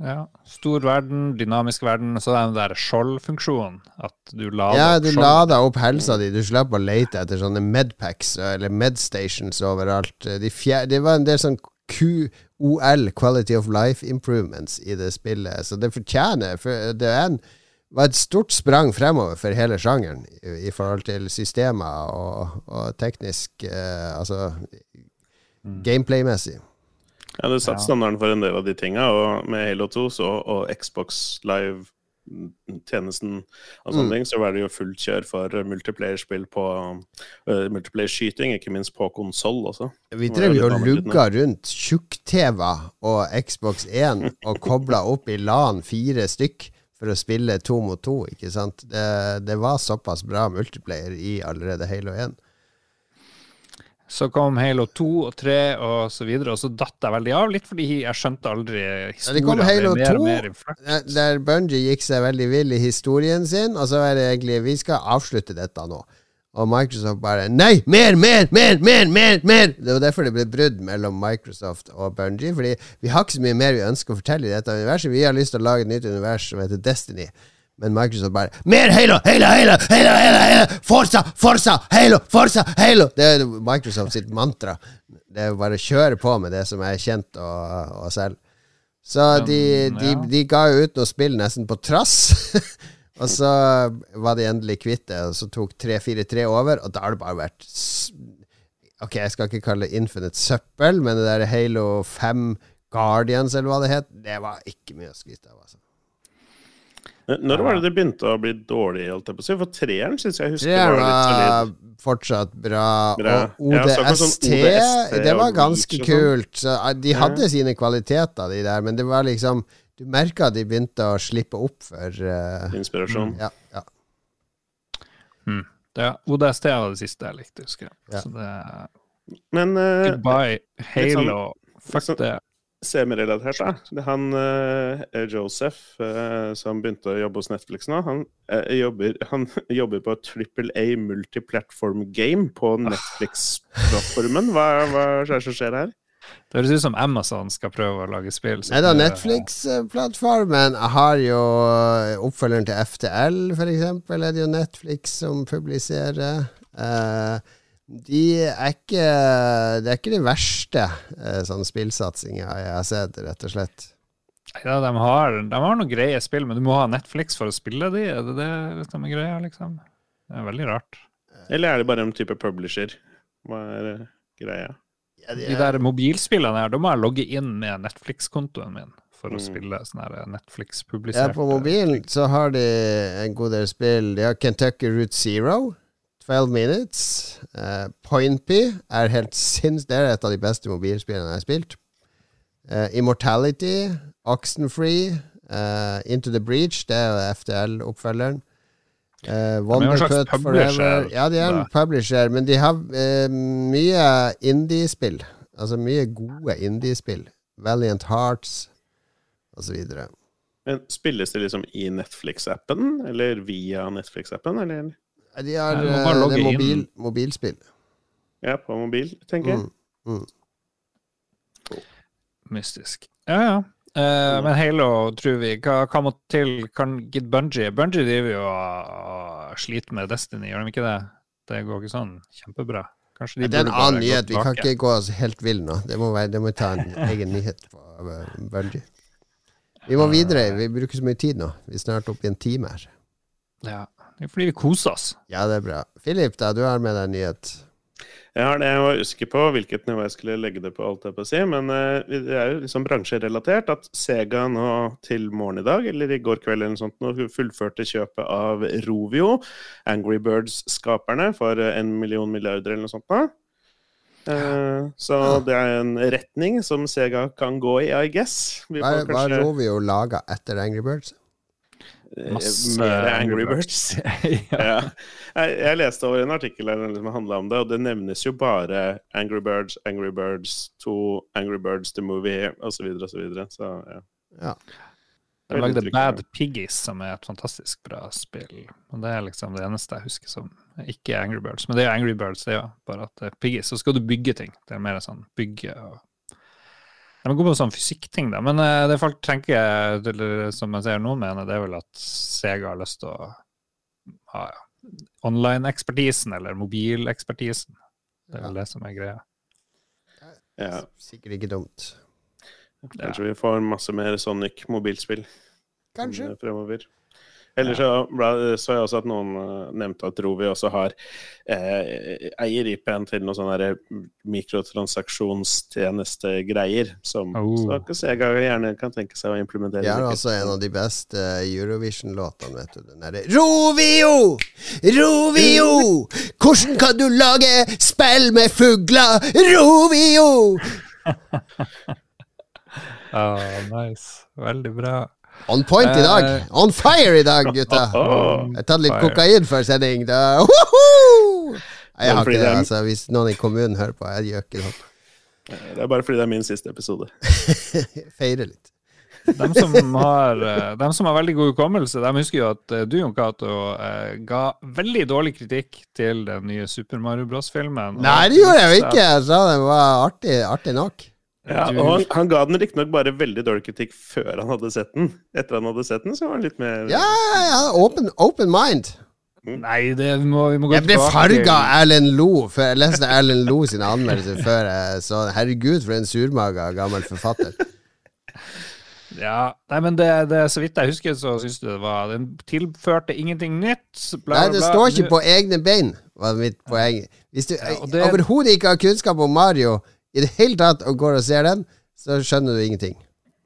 Ja, Stor verden, dynamisk verden, så den der skjoldfunksjonen. At du lader Ja, du skjold. lada opp helsa di. Du slapp å lete etter sånne medpacks eller medstations overalt. De det var en del sånn QOL, Quality of Life Improvements, i det spillet. Så det fortjener for Det er en, var et stort sprang fremover for hele sjangeren i, i forhold til systemer og, og teknisk eh, Altså gameplay-messig. Ja, det satte Ja. standarden for en del av de tinga, og med Halo 2 så, og Xbox Live-tjenesten og sånne Mm. ting, så var det jo fullt kjør for multiplayer-spill på uh, multiplayer-skyting, ikke minst på konsoll også. Vi drev jo og lugga rundt tjukk-TV og Xbox 1 og kobla opp i LAN fire stykk for å spille to mot to, ikke sant? Det, det var såpass bra multiplayer i allerede Halo 1. Så kom Halo 2 og 3 og så videre, og så datt jeg veldig av litt, fordi jeg skjønte aldri Ja, det kom Halo mer 2, mer. Der- Der Bungie gikk seg veldig vill i historien sin, og så er det egentlig Vi skal avslutte dette nå. Og Microsoft bare Nei! Mer, mer, mer, mer, mer! mer Det var derfor det ble brudd mellom Microsoft og Bungie. Fordi vi har ikke så mye mer vi ønsker å fortelle i dette universet. Vi har lyst til å lage et nytt univers som heter Destiny. Men Microsoft bare Mer Halo! Halo! Halo! Halo! Halo! Halo! Forza! Forza! Halo! Forza! Halo! Det er Microsoft sitt mantra. Det er bare å kjøre på med det som er kjent og, og selv. Så de, de, de ga jo ut noe spill nesten på trass. og så var de endelig kvitt det, og så tok 343 over, og da har det bare vært Ok, jeg skal ikke kalle det Infinite søppel, men det der Halo 5 Guardians, eller hva det het, det var ikke mye å skryte av. Altså. Når var det det begynte å bli dårlig, holdt jeg på å si? For treeren syns jeg husker Treeren var litt solid. fortsatt bra. Bra. Og ODST, ODST det var ganske og sånn. kult. Så, eh, de hadde sine kvaliteter, de der, men det var liksom Du merka at de begynte å slippe opp for uh, Inspirasjon. ja, ja. Det, ODST var det siste jeg likte, husker jeg. Ja. Så det Men uh, Goodbye, Halo. Fuck sånn- det. Semirelatert, da. Det er han eh, Joseph eh, som begynte å jobbe hos Netflix nå. Han, eh, jobber, han jobber på et Triple A multiplatform game på Netflix-plattformen. Hva, hva er det som skjer her? Det høres ut som Amazon skal prøve å lage spill. Nei da, Netflix-plattformen har jo oppfølgeren til FTL, for eksempel, er det jo Netflix som publiserer. Eh, de er ikke Det er ikke de verste uh, sånn spillsatsinga jeg har sett, rett og slett. Ja, de har, de har noen greie spill, men du må ha Netflix for å spille de. Er det det som er greia, liksom? Det er veldig rart. Eller er det bare en type publisher? Hva er eh, greia? Ja, de De der mobilspillene her, da må jeg logge inn med Netflix-kontoen min for å spille sånne Netflix-publiserte Ja, på mobilen så har de en god del spill. De har Kentucky Route Zero, 12 Minutes. Uh, Pointby er helt sinns... Det er et av de beste mobilspillene jeg har spilt. Uh, Immortality, Oxenfree, uh, Into the Breach, det er jo FTL-oppfølgeren. Uh, De er jo en Wondercut publisher, Forever. Ja, de er en publisher, men de har uh, mye indie-spill. Altså mye gode indie-spill. Valiant Hearts osv. Men Spilles det liksom i Netflix-appen, eller via Netflix-appen, eller De er, Nei, eh, det er mobil, mobilspill. ja, på mobil, tenker jeg? Mm. Mystisk. Ja, ja. Uh, men Halo, tror vi, hva, hva må til? Kan Gid Bungie Bungie driver jo og, sliter med Destiny, gjør de ikke det? Det går ikke sånn kjempebra. Kanskje de Det er en annen nyhet. Vi kan ikke gå oss helt vill nå. Det må, være, det må ta en egen nyhet på uh, Bungie. Vi må videre. Vi bruker så mye tid nå. Vi er snart oppe i en time her. Ja, fordi vi koser oss. Ja, det er bra. Philip, da, du har med deg en nyhet. Jeg har det, jeg var usikker på hvilket nivå jeg skulle legge det på, alt jeg på å si, men eh, det er jo liksom bransjerelatert at Sega nå til morgen i dag, eller i går kveld eller noe sånt, nå fullførte kjøpet av Rovio, Angry Birds-skaperne, for eh, en million milliarder eller noe sånt. da. Eh, så det er en retning som Sega kan gå i, I guess. Vi Hva får er- hva kanskje er Rovio laga etter Angry Birds? Masse mer Angry Birds. ja. ja. jeg, jeg leste over en artikkel som handla om det, og det nevnes jo bare Angry Birds, Angry Birds 2, Angry Birds The Movie osv. osv. Så, ja. Ja. Jeg lagde Bad Piggies, som er et fantastisk bra spill. Og Det er liksom det eneste jeg husker som ikke er Angry Birds. Men det er Angry Birds, det er jo bare at det er Piggies. Så skal du bygge ting. Det er mer sånn bygge og De er gode på sånn fysikkting, da. Men uh, det folk tenker, eller som jeg ser noen mener, det er vel at Sega har lyst til å ha ja, online-ekspertisen, eller mobilekspertisen. Det er vel det som er greia. ja. Sikkert ikke dumt. Kanskje vi får masse mer Sonic mobilspill eh, fremover. Ellers så ble- så jeg også at noen eh, nevnte at Rovi også har eh, eier IP-en til noen sånne mikrotransaksjonstjenestegreier, som Oh. så ikke Sega gjerne kan tenke seg å implementere. Sikkert. altså en av de beste Eurovision-låtene, vet du. Den derre Rovio! Rovio! Hvordan kan du lage spill med fugler? Rovio! oh, nice. Veldig bra. On point i dag. Eh. On fire i dag, gutta. Jeg har tatt litt kokain før sending. Da. Jeg har ikke det, altså. Hvis noen i kommunen hører på, jeg gjør ikke det. Det er bare fordi det er min siste episode. Feire litt. De som, har, de som har veldig god hukommelse, de husker jo at eh, du, Jon Cato, eh, ga veldig dårlig kritikk til den nye Super Mario Bros.-filmen. Nei, det gjorde jeg jo ikke! Jeg sa den var artig, artig nok. Ja, og han, han ga den riktignok bare veldig dårlig kritikk før han hadde sett den. Etter han hadde sett den, så var han litt mer Ja, ja, open, open mind. Nei, det må, vi må gå Jeg ble tilbake farga av Erlend Lo For jeg leste Erlend Lo sine anmeldelser før jeg så Herregud, for en surmaga gammel forfatter. Ja, nei, men det, det, så vidt jeg husker, så syns du det var Den tilførte ingenting nytt. Bla, Nei, det bla. står ikke Nå- på egne bein, var mitt poeng. Hvis du Ja, det- overhodet ikke har kunnskap om Mario i det hele tatt og går og ser den, så skjønner du ingenting.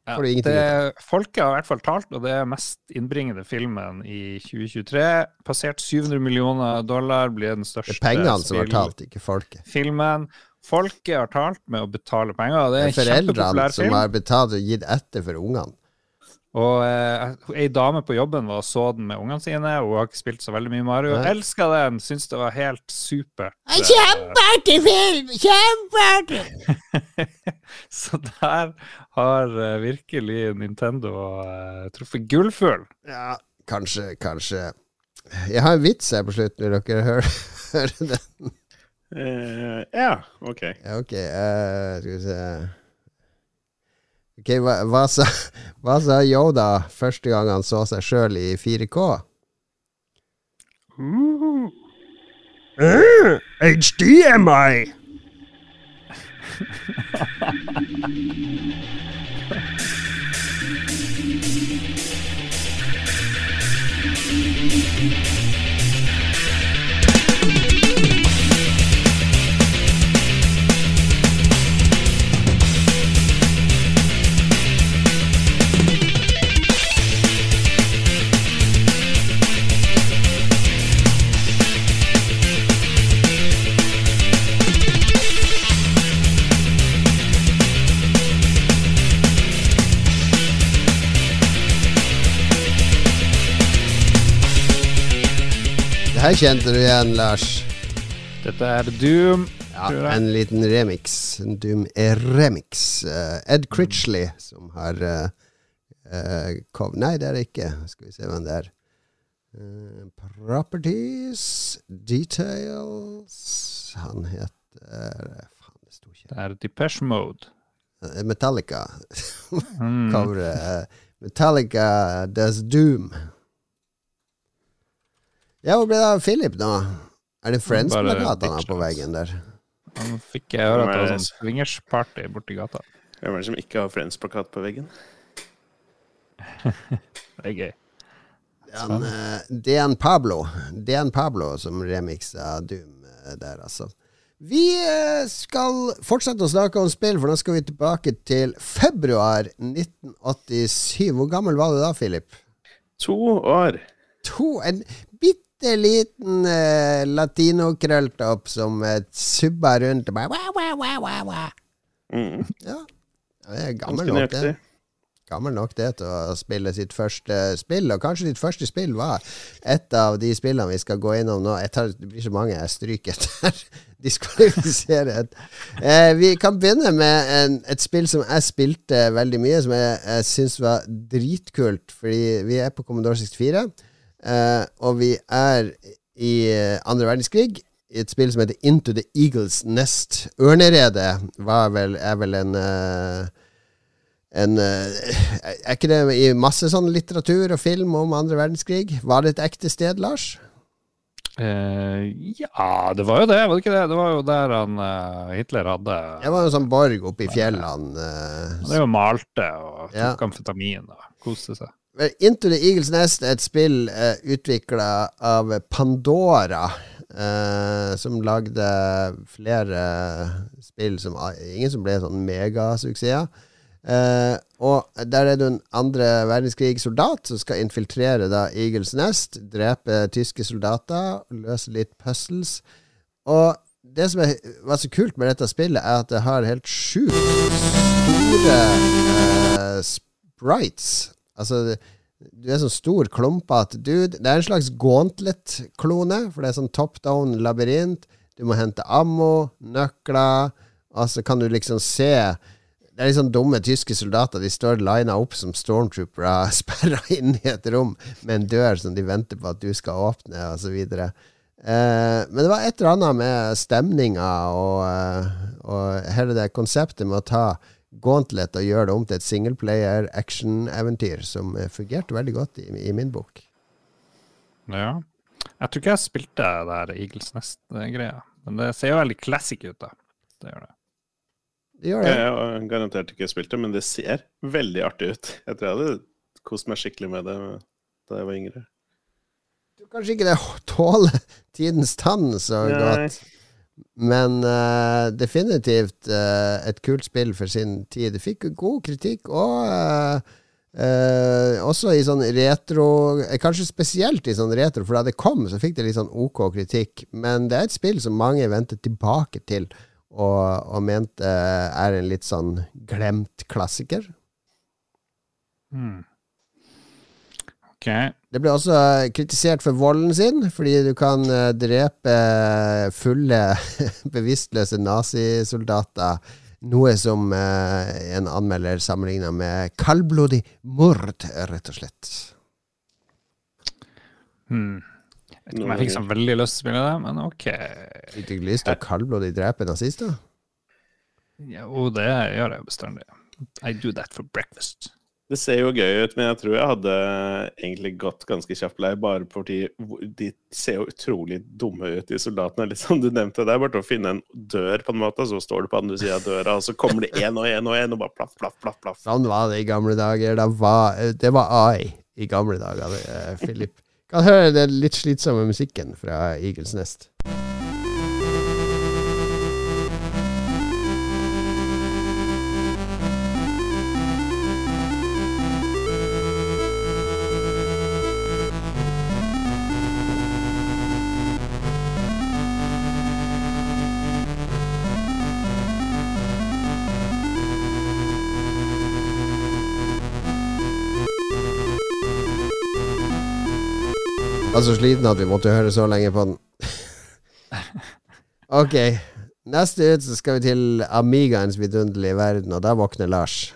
Ja, du ingenting det, folket har i hvert fall talt, og det er mest innbringende filmen i 2023. Passert 700 millioner dollar, blir den største Det er pengene som har talt, ikke folket. filmen. Folket har talt med å betale penger. Det Det er er en foreldrene som film. har betalt og gitt etter for ungene. Og eh, ei dame på jobben var og så den med ungene sine, og hun har ikke spilt så veldig mye Mario. Elska den, syns det var helt supert. Kjempeartig film! Kjempeartig! Så der har eh, virkelig Nintendo eh, truffet gullfugl. Ja, kanskje, kanskje. Jeg har en vits her på slutten, vil dere høre, høre den? uh, ja, OK. Ja, ok, Uh, skal vi se Ok, hva, hva, sa, hva sa Yoda første gang han så seg sjøl i 4K? HDMI! Det her kjente du igjen, Lars. Dette er Doom. Ja, en liten remix. En Doom remix. Uh, Ed Critchley som har uh, Nei, det er det ikke. Skal vi se hvem det er. Eh, properties Details Han heter Faen, det sto ikke Det er Depeche Mode. Eh, Metallica. Mm. Coveret. eh, Metallica Does Doom. Ja, hvor ble det av Philip nå? Er det Friends-plakat han har på veggen der? Han fikk jeg høre at det var sånn swingers-party borti gata. Hvem er det som ikke har Friends-plakat på veggen? Det er gøy. Han, eh, DN Pablo. Dan Pablo som remiksa Doom eh, der, altså. Vi eh, skal fortsette å snakke om spill, for nå skal vi tilbake til februar 1987. Hvor gammel var du da, Philip? To år. To, en bitte liten eh, latinokrølltopp som eh, subba rundt og bare wah, wah, wah, wah, wah. Mm. Ja. Det er gammel nok, det. Gammel nok det til å spille sitt første spill, og kanskje ditt første spill var et av de spillene vi skal gå innom nå. Jeg tar, det blir så mange jeg stryker etter. Diskvalifiserer et. Eh, vi kan begynne med en, et spill som jeg spilte veldig mye, som jeg, jeg syns var dritkult, fordi vi er på Commodore 64, eh, og vi er i eh, andre verdenskrig. I et spill som heter Into the Eagles Nest. Ørneredet vel, er vel en eh, en, eh, Er ikke det i masse sånn litteratur og film om andre verdenskrig? Var det et ekte sted, Lars? Eh, ja, det var jo det, var det ikke det? Det var jo der han eh, Hitler hadde Det var jo sånn borg oppe i fjellene. eh, Han er jo malte og tok Ja. amfetamin og koste seg. Into the Eagles Nest er et spill uh, utvikla av Pandora, uh, som lagde flere spill som Ingen som ble sånn megasuksesser. Uh, og der er du en andre verdenskrig-soldat som skal infiltrere da Eagles Nest, drepe tyske soldater, løse litt puzzles. Og det som er, var så kult med dette spillet, er at det har helt sjukt store uh, sprites. Altså, du er sånn stor, klumpete dude. Det er en slags gauntlet-klone, for det er sånn top down labyrint. Du må hente ammo, nøkler, og så kan du liksom se det er sånn dumme tyske soldater. De står lina opp som stormtroopere, sperra inn i et rom med en dør som de venter på at du skal åpne, osv. Eh, men det var et eller annet med stemninga og, eh, og hele det konseptet med å ta Gauntlet og gjøre det om til et singleplayer action-eventyr som eh, fungerte veldig godt i, i min bok. Ja. Jeg tror ikke jeg spilte det der Eagles Nest-greia, men det ser jo veldig classic ut, da. Det gjør det. Det gjør det. Jeg har garantert ikke spilt det, men det ser veldig artig ut. Jeg tror jeg hadde kost meg skikkelig med det da jeg var yngre. Kanskje ikke det tåler tidens tann så Nei. godt. Men uh, definitivt uh, et kult spill for sin tid. Det fikk god kritikk, og uh, også i sånn retro Kanskje spesielt i sånn retro, for da det kom, så fikk det litt sånn OK kritikk. Men det er et spill som mange vendte tilbake til, og, og mente er en litt sånn glemt klassiker. Hmm. Ok. Det ble også kritisert for volden sin, fordi du kan eh, drepe fulle, bevisstløse nazisoldater. Noe som eh, en anmelder sammenligna med kaldblodig mord, rett og slett. Hmm. Jeg om jeg fikk så veldig lyst til å spille det, men ok. Fikk du ikke lyst til å kaldblodig drepe nazister? Jo, det gjør jeg bestandig. I do that for breakfast. Det ser jo gøy ut, men jeg tror jeg hadde egentlig gått ganske kjapt lei, bare fordi de ser jo utrolig dumme ut, de soldatene. Litt som du nevnte, det er bare å finne en dør, på en måte, så står du på andre sida av døra, og så kommer det én og én og én, og bare plaff, plaff, plaff. plaff. Sånn var det i gamle dager. Det var, det var AI i gamle dager, eh, Philip. Kan høre den litt slitsomme musikken fra Eagles Nest. Var så sliten at vi måtte høre så lenge på den. ok. Neste ut så skal vi til Amigaens vidunderlige verden, og da våkner Lars.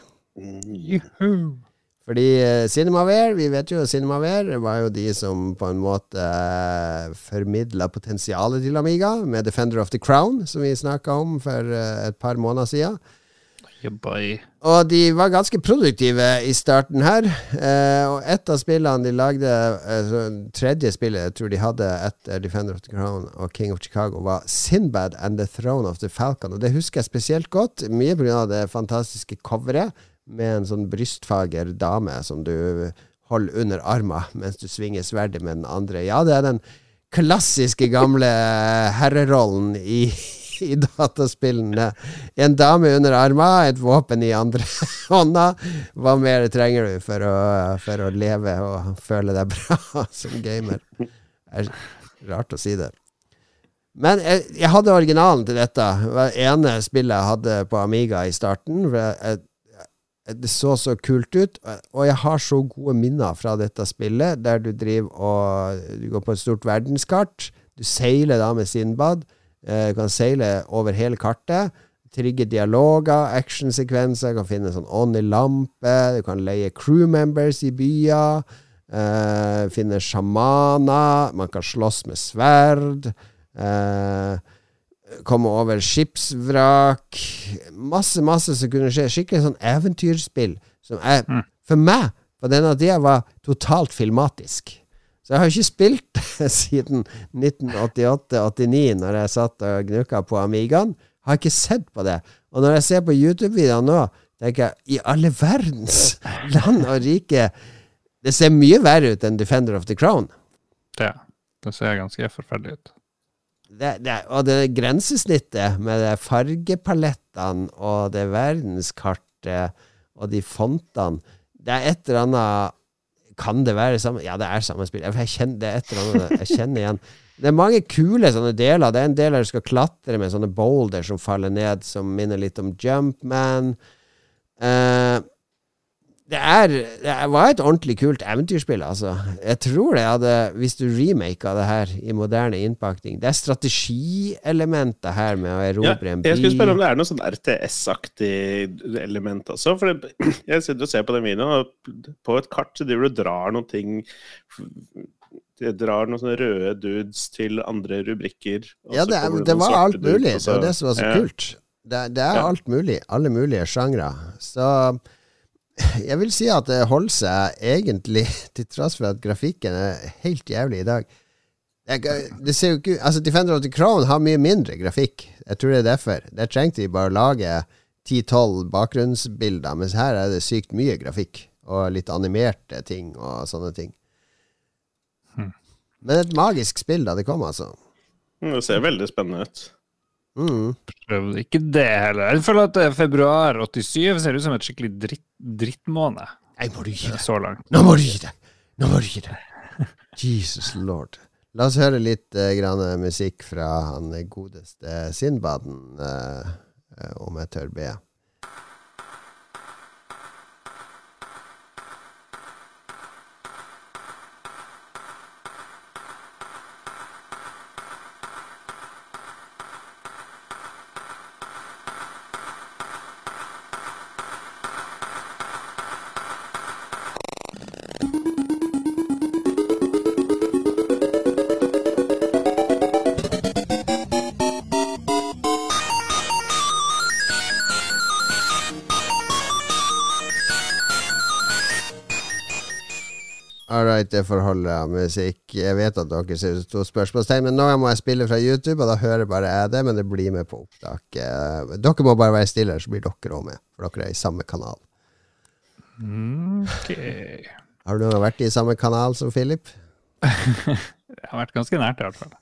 Fordi eh, Cinemaware, vi vet jo Cinemaware var jo de som på en måte uh, formidla potensialet til Amiga med Defender of the Crown, som vi snakka om for eh, et par måneder siden. Yeah. Og de var ganske produktive i starten her. Eh, og et av spillene de lagde, eh, tredje spillet jeg tror de hadde etter Defender of the Crown og King of Chicago, var Sinbad and the Throne of the Falcon. Og det husker jeg spesielt godt, mye pga. det fantastiske coveret med en sånn brystfager dame som du holder under armen mens du svinger sverdet med den andre. Ja, det er den klassiske gamle herrerollen i i dataspillene. En dame under armen, et våpen i andre hånda. Hva mer trenger du for å, for å leve og føle deg bra som gamer? Det er rart å si det. Men jeg, jeg hadde originalen til dette. Det ene spillet jeg hadde på Amiga i starten. Jeg, det så så kult ut, og jeg har så gode minner fra dette spillet, der du driver og Du går på et stort verdenskart. Du seiler da med Sinbad. Eh, du kan seile over hele kartet. Trigge dialoger, actionsekvenser. Kan finne sånn åndelig lampe. Du kan leie crew members i byer. Uh, finne sjamaner. Man kan slåss med sverd. Uh, komme over skipsvrak. Masse, masse som kunne skje. Skikkelig sånn eventyrspill som er, mm. for meg på denne tida var totalt filmatisk. Så jeg har ikke spilt siden 1988-89, når jeg satt og gnukka på Amigaen. Har ikke sett på det. Og når jeg ser på YouTube-videoer nå, tenker jeg i alle verdens land og rike Det ser mye verre ut enn Defender of the Crown. Det, det ser ganske forferdelig ut. Det, det, og det grensesnittet med de fargepalettene og det verdenskartet og de fontene Det er et eller annet kan det være samme Ja, det er samme spill. Jeg kjenner, det et eller annet jeg kjenner igjen. Det er mange kule sånne deler. Det er en del der du skal klatre med sånne boulder som faller ned, som minner litt om Jumpman. Uh, det, er, det var et ordentlig kult eventyrspill, altså. Jeg tror det hadde Hvis du remaka det her i moderne innpakning Det er strategielementer her med å erobre ja, en by. Jeg skulle spørre om det er noe sånn RTS-aktig element også. For jeg sitter og ser på den videoen, og på et kart så driver du og drar noen ting det drar noen sånne røde dudes til andre rubrikker. Ja, det, er, det var alt mulig. det var det som var så ja. kult. Det, det er ja. alt mulig. Alle mulige sjangre. Så jeg vil si at det holder seg egentlig, til tross for at grafikken er helt jævlig i dag. det ser jo ikke Altså, Defender of the Crown har mye mindre grafikk. Jeg tror det er derfor. Der trengte de bare å lage 10-12 bakgrunnsbilder, mens her er det sykt mye grafikk. Og litt animerte ting og sånne ting. Hmm. Men et magisk spill da det kom, altså. Det ser veldig spennende ut. Mm. Prøvde ikke det heller. Jeg føler at eh, februar 87 ser ut som et skikkelig dritt, drittmåned. Nei, må du gi deg. Så langt. Nå må du gi deg! Nå må du gi deg! Jesus lord. La oss høre litt uh, grann musikk fra han godeste Sindbaden, uh, uh, om jeg tør be. Det forholdet av musikk. Jeg vet at dere ser to spørsmålstegn, men nå må jeg spille fra YouTube, og da hører bare jeg det, men det blir med på opptak. Eh, dere må bare være stille, så blir dere òg med, for dere er i samme kanal. Okay. Har du noen vært i samme kanal som Philip? jeg har vært ganske nært, i hvert fall.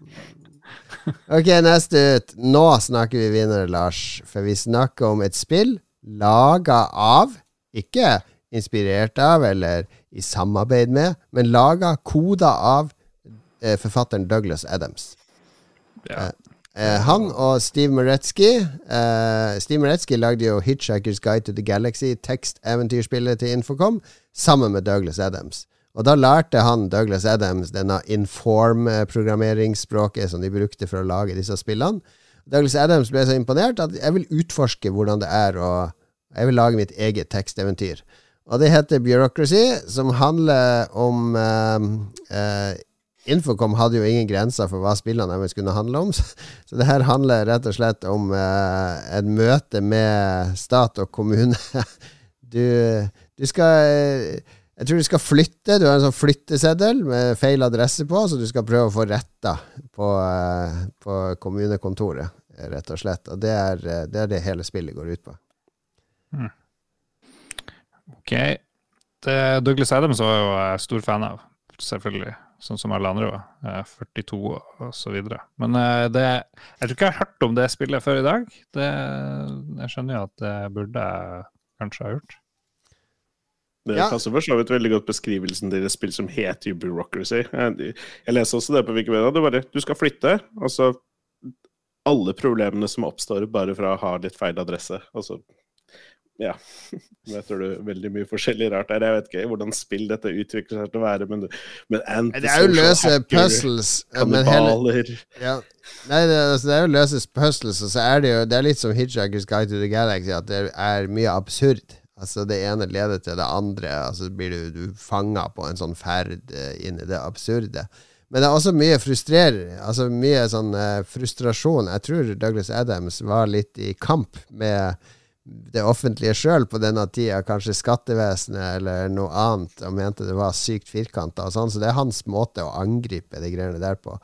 ok, neste ut. Nå snakker vi vinnere, Lars. For vi snakker om et spill laga av ikke inspirert av eller i samarbeid med, men laga, koda av eh, forfatteren Douglas Adams. Ja. Eh, eh, han og Steve Moretzky eh, Steve Moretzky lagde jo Hitchhiker's Guide to the Galaxy, tekst-eventyrspillet til Infocom, sammen med Douglas Adams. Og da lærte han Douglas Adams denne inform-programmeringsspråket som de brukte for å lage disse spillene. Douglas Adams ble så imponert at jeg vil utforske hvordan det er å Jeg vil lage mitt eget teksteventyr. Og det heter Bureaucracy, som handler om eh, uh, Infocom hadde jo ingen grenser for hva spillene deres kunne handle om. Så det her handler rett og slett om eh, et møte med stat og kommune. Du, du skal Jeg tror du skal flytte. Du har en sånn flytteseddel med feil adresse på, så du skal prøve å få retta på, uh, på kommunekontoret, rett og slett. Og det er, det er det hele spillet går ut på. Hmm. Ok. Det Douglas Adams var jo jeg stor fan av, selvfølgelig sånn som alle andre var. 42 og så videre. Men eh, det, jeg tror ikke jeg har hørt om det spillet før i dag. Det, jeg skjønner jo at det burde jeg kanskje ha gjort. Det ja. passer for så vidt veldig godt beskrivelsen til et spill som heter Bureaucracy. Jeg, jeg leser også det på Wikipedia. Det er bare, du skal flytte. Altså alle problemene som oppstår bare fra å ha litt feil adresse. Altså ja. Tror du veldig mye forskjellig rart der. Jeg vet ikke hvordan spill dette utvikler seg til å være, men, men Det er jo løse puzzles. Kannibaler ja. Nei, det, altså, det, er jo løse puzzles, og så er det jo Det er litt som Hitchhiker's Guide to the Galaxy, at det er mye absurd. Altså Det ene leder til det andre, altså blir du, du fanga på en sånn ferd eh, inn i det absurde. Men det er også mye frustrerende. Altså mye sånn uh, frustrasjon. Jeg tror Douglas Adams var litt i kamp med det offentlige sjøl på denne tida, kanskje skattevesenet eller noe annet, og mente det var sykt firkanta og sånn. Så det er hans måte å angripe de greiene der på.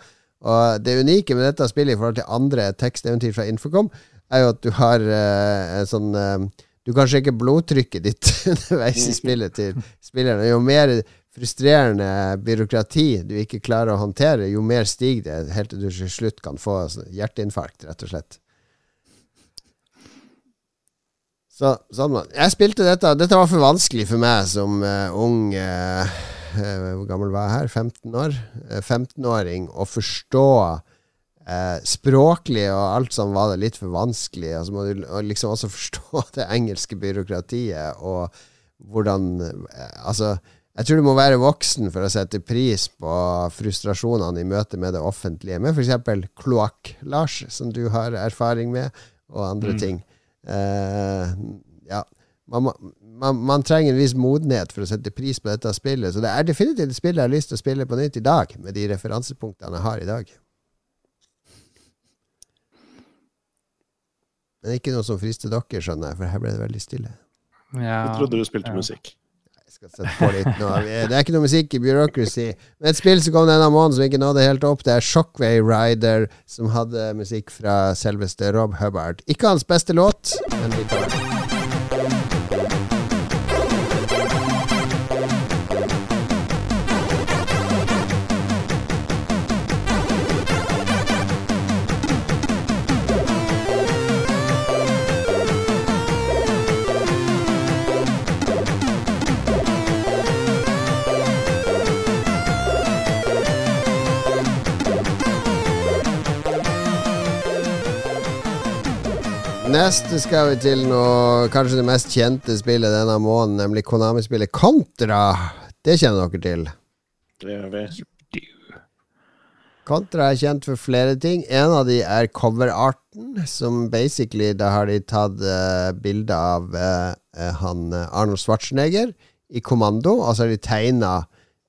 Og det unike med dette spillet i forhold til andre teksteventyr fra Infocom, er jo at du har uh, sånn uh, Du kan sjekke blodtrykket ditt underveis i spillet til spillerne. Jo mer frustrerende byråkrati du ikke klarer å håndtere, jo mer stiger det, helt til du til slutt kan få hjerteinfarkt, rett og slett. Så, sånn Jeg spilte dette. Dette var for vanskelig for meg som uh, ung uh, uh, Hvor gammel var jeg her? 15 år? 15-åring. Å forstå språklig og alt som var det litt for vanskelig. Og så må du liksom også forstå det engelske byråkratiet og hvordan Altså, jeg tror du må være voksen for å sette pris på frustrasjonene i møte med det offentlige, med f.eks. kloakk-Lars, som du har erfaring med, og andre mm. ting. Uh, ja. Man, man, man, trenger en viss modenhet for å sette pris på dette spillet. Så det er definitivt et spill jeg har lyst til å spille på nytt i dag, med de referansepunktene jeg har i dag. Men ikke noe som frister dere, skjønner jeg, for her ble det veldig stille. Ja, jeg trodde du spilte ja. musikk. Skal sette på litt nå. Det er ikke noe musikk i Bureaucracy. Men et spill som kom denne måneden som ikke nådde helt opp, det er Shockway Rider, som hadde musikk fra selveste Rob Hubbard. Ikke hans beste låt, men likevel. Neste skal vi til noe kanskje det mest kjente spillet denne måneden, nemlig Konami-spillet Kontra. Det kjenner dere til? Det gjør vi. Kontra er kjent for flere ting. En av de er coverarten, som basically Da har de tatt uh, bilde av uh, han Arnold Schwarzenegger i kommando, og så har de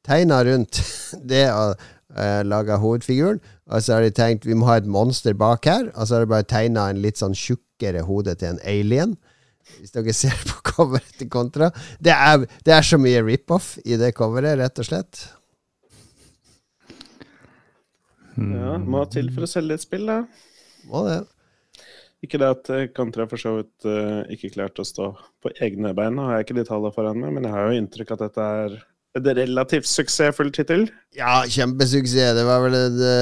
tegna rundt det og uh, laga hovedfiguren. Og så har de tenkt vi må ha et monster bak her, og så har de bare tegna en litt sånn tjukkere hode til en alien. Hvis dere ser på coveret til Kontra. Det er, det er så mye rip-off i det coveret, rett og slett. Ja, må til for å selge et spill, da. Må det. Ikke det at Kontra for så vidt uh, ikke klarte å stå på egne bein. Nå har jeg ikke de tallene foran meg, men jeg har jo inntrykk at dette er et relativt suksessfull tittel? Ja, kjempesuksess. Det var vel det,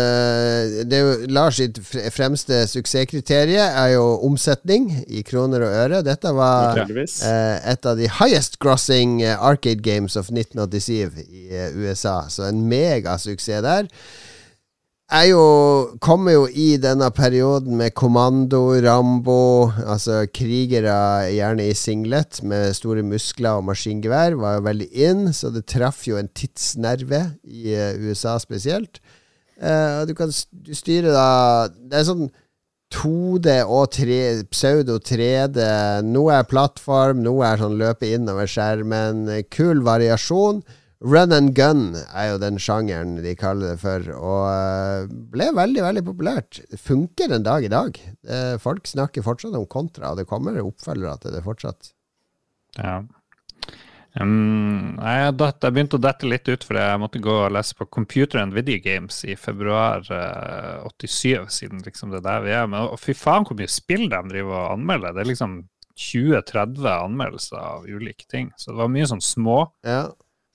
det er Lars sitt fremste suksesskriterium er jo omsetning i kroner og øre. Dette var eh, et av de highest grossing eh, arcade games of 1987 i eh, USA, så en megasuksess der er jo, kommer jo i denne perioden med kommando, Rambo, altså krigere gjerne i singlet med store muskler og maskingevær, var jo veldig in, så det traff jo en tidsnerve i uh, USA spesielt. Uh, du kan du styre da Det er sånn 2D og 3, pseudo 3D. Noe er plattform, noe er sånn løpe innover skjermen. Kul variasjon. Run and gun er jo den sjangeren de kaller det for, og eh, ble veldig, veldig populært. Det funker en dag i dag. Eh, folk snakker fortsatt om kontra, og det kommer oppfølgere til det fortsatt. Ja. Um, jeg, jeg begynte å dette litt ut, fordi jeg måtte gå og lese på Computer and Video Games i februar uh, 87, siden liksom det er der vi er. Men og fy faen hvor mye spill de driver og anmelder. Det er liksom 20-30 anmeldelser av ulike ting. Så det var mye sånn små Ja.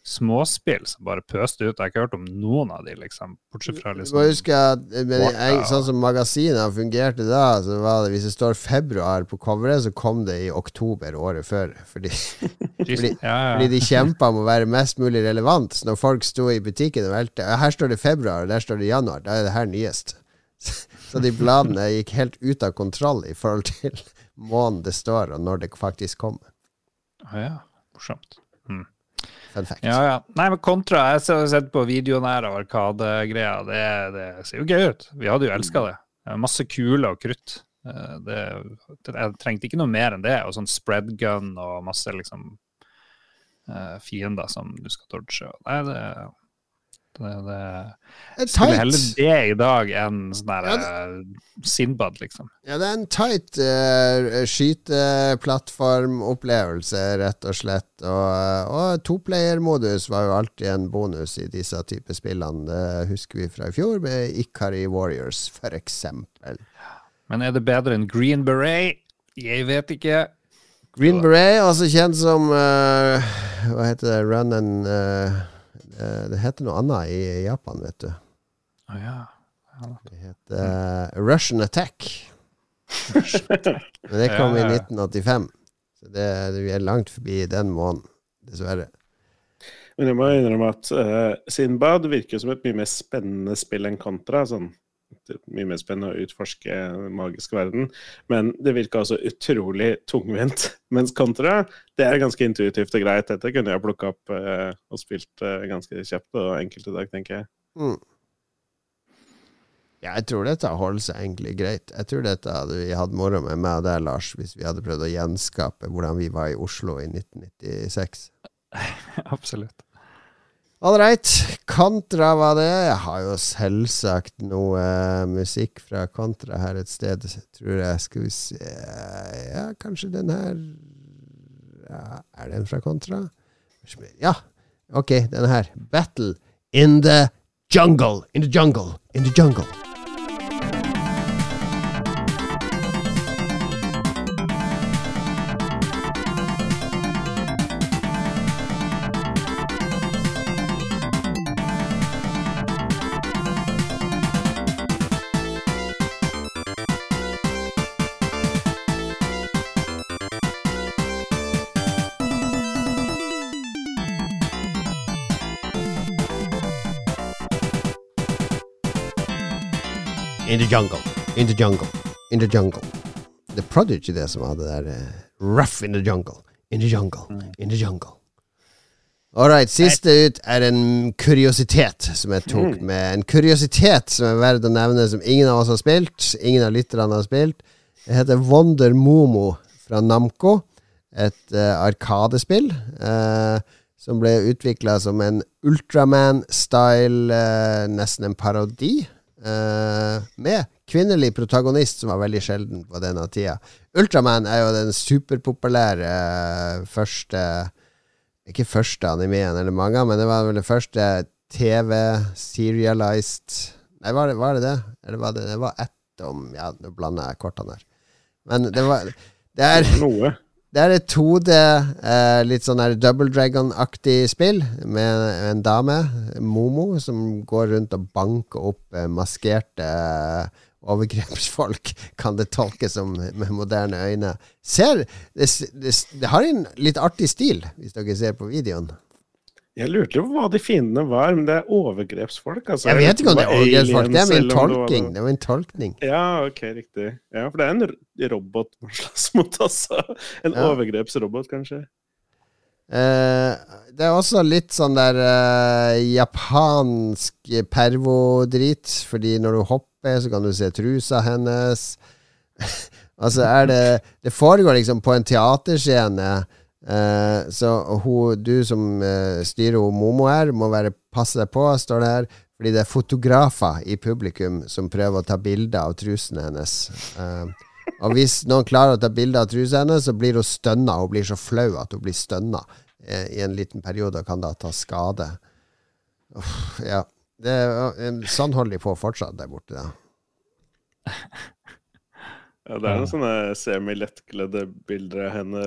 Småspill som bare pøste ut. Jeg har ikke hørt om noen av de, liksom. Bortsett fra Du liksom må huske at men jeg, sånn som magasinene fungerte da, så var det hvis det står februar på coveret, så kom det i oktober året før. Fordi, fordi, ja, ja. fordi de kjempa om å være mest mulig relevant. Så når folk sto i butikken og velte Her står det februar, og der står det januar. Da er det her nyest. Så de bladene gikk helt ut av kontroll i forhold til måneden det står, og når det faktisk kommer. Ja. Morsomt. Fun fact. Ja, ja. Nei, men kontra Jeg har sett på videoen her av Arkade-greia. Det, det ser jo gøy ut. Vi hadde jo elska det. Masse kuler og krutt. Eh, Det, jeg trengte ikke noe mer enn det. Og sånn spread gun og masse liksom eh, fiender som du skal dodge. Nei, det, det, er heller det i dag enn sånn der Ja, eh, Sinbad, liksom. Ja, det er en tight uh, skyteplattformopplevelse, rett og slett. Og, og toplayermodus var jo alltid en bonus i disse typer spillene. Det husker vi fra i fjor, med Ikari Warriors, for eksempel. Men er det bedre enn Green Beret? Jeg vet ikke. Green Beret, altså kjent som uh, Hva heter det? Run and eh, eh, Det heter noe annet i Japan, vet du. Å ja. Det heter eh, Russian Attack. Men det kom i Ja, ja. 1985. Så det, det, vi er langt forbi den måneden, dessverre. Men jeg må innrømme at uh, Sinbad virker som et mye mer spennende spill enn Contra. Sånn. Det er mye mer spennende å utforske den magiske verden. Men det virka altså utrolig tungvint. Mens kontra, det er ganske intuitivt og greit. Dette kunne jeg plukka opp eh, og spilt eh, ganske kjapt og enkelt i dag, tenker jeg. Mm. Ja, jeg tror dette holder seg egentlig greit. Jeg tror dette hadde vi hatt moro med meg og deg, Lars, hvis vi hadde prøvd å gjenskape hvordan vi var i Oslo i 1996. Absolutt. Right. Contra var det. Jeg har jo selvsagt noe eh, musikk fra Contra her et sted, tror jeg. Skal vi se Ja, kanskje den her ja, Er den fra Contra? Ja. Ok, den her. Battle in the jungle. In the jungle. In the jungle. Jungle. In the jungle. In the jungle. The Prodigy, det som hadde der eh, Rough in the jungle. In the jungle. In the jungle. All right, siste ut er en kuriositet som jeg tok med. En kuriositet som er verdt å nevne, som ingen av oss har spilt. Ingen av lytterne har spilt. Det heter Wonder Momo fra Namco. Et uh, arkadespill uh, som ble utvikla som en Ultraman-style, uh, nesten en parodi. Eh, med kvinnelig protagonist, som var veldig sjelden på denne tida. Ultraman er jo den superpopulære uh, første Ikke første animeen eller manga, men det var vel det første TV-serialized Nei, var det, var det det? Eller var det Det var ett om Ja, nå blander jeg kortene her. Men det var Det er Noe. Det er et 2D, eh, litt sånn her Double Dragon-aktig spill, med en dame, Momo, som går rundt og banker opp eh, maskerte eh, overgrepsfolk, kan det tolkes som med moderne øyne. Ser, det, det, det har en litt artig stil, hvis dere ser på videoen. Jeg lurte på hva de fiendene var, men det er overgrepsfolk. Altså. Jeg vet ikke om det er overgrepsfolk, det er min tolking. Det var en tolkning. Ja, ok, riktig. Ja, For det er en robot man slåss mot, altså. En Ja. overgrepsrobot, kanskje. Uh, det er også litt sånn der uh, japansk pervodrit, fordi når du hopper, så kan du se trusa hennes. altså er det Det foregår liksom på en teaterscene Eh, så hun, du som eh, styrer hun Momo her, må være passe deg på, står det her. Fordi det er fotografer i publikum som prøver å ta bilder av trusene hennes. Eh, og hvis noen klarer å ta bilde av trusa hennes, så blir hun stønna. Hun blir så flau at hun blir stønna eh, i en liten periode og kan da ta skade. Uff, ja. Det sånn holder de på fortsatt der borte. Da. Ja, det er noen sånne semi-lettkledde bilder av henne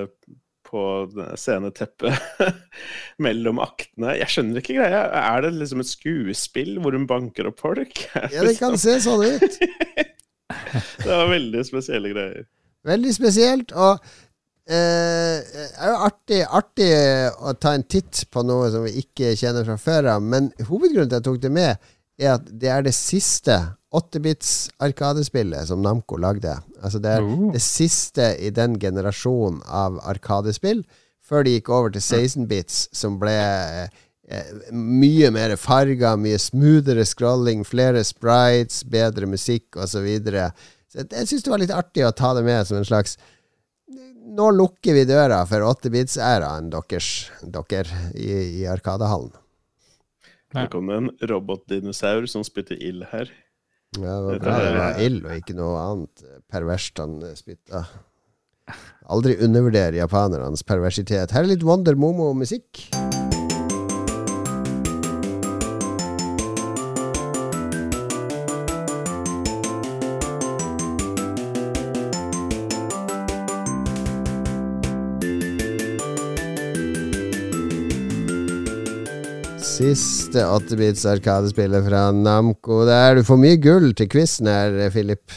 på sceneteppet mellom aktene. Jeg skjønner ikke greia. Er det liksom et skuespill hvor hun banker opp folk? Ja, det kan se sånn ut. det var veldig spesielle greier. Veldig spesielt. Og eh, det er jo artig, artig å ta en titt på noe som vi ikke kjenner fra før av, men hovedgrunnen til at jeg tok det med, er at det er det siste 8-bits Arkadespillet som Namco lagde. Altså det er Oh. det siste i den generasjonen av Arkadespill, før de gikk over til 16-bits, som ble eh, mye mer farga, mye smoothere scrolling, flere sprites, bedre musikk osv. Så, videre. så jeg, jeg syns det var litt artig å ta det med som en slags Nå lukker vi døra for 8-bits-æraen deres, dere i, i Arkadehallen. Her kom det en robotdinosaur som spytter ild her. Ja, det var bra det var ild og ikke noe annet perverst han spytta. Aldri undervurder japanernes perversitet. Her er litt Wonder Momo-musikk. Siste 8-bits arkadespillet fra Namco. Der du får mye gull til quizen her, Philip.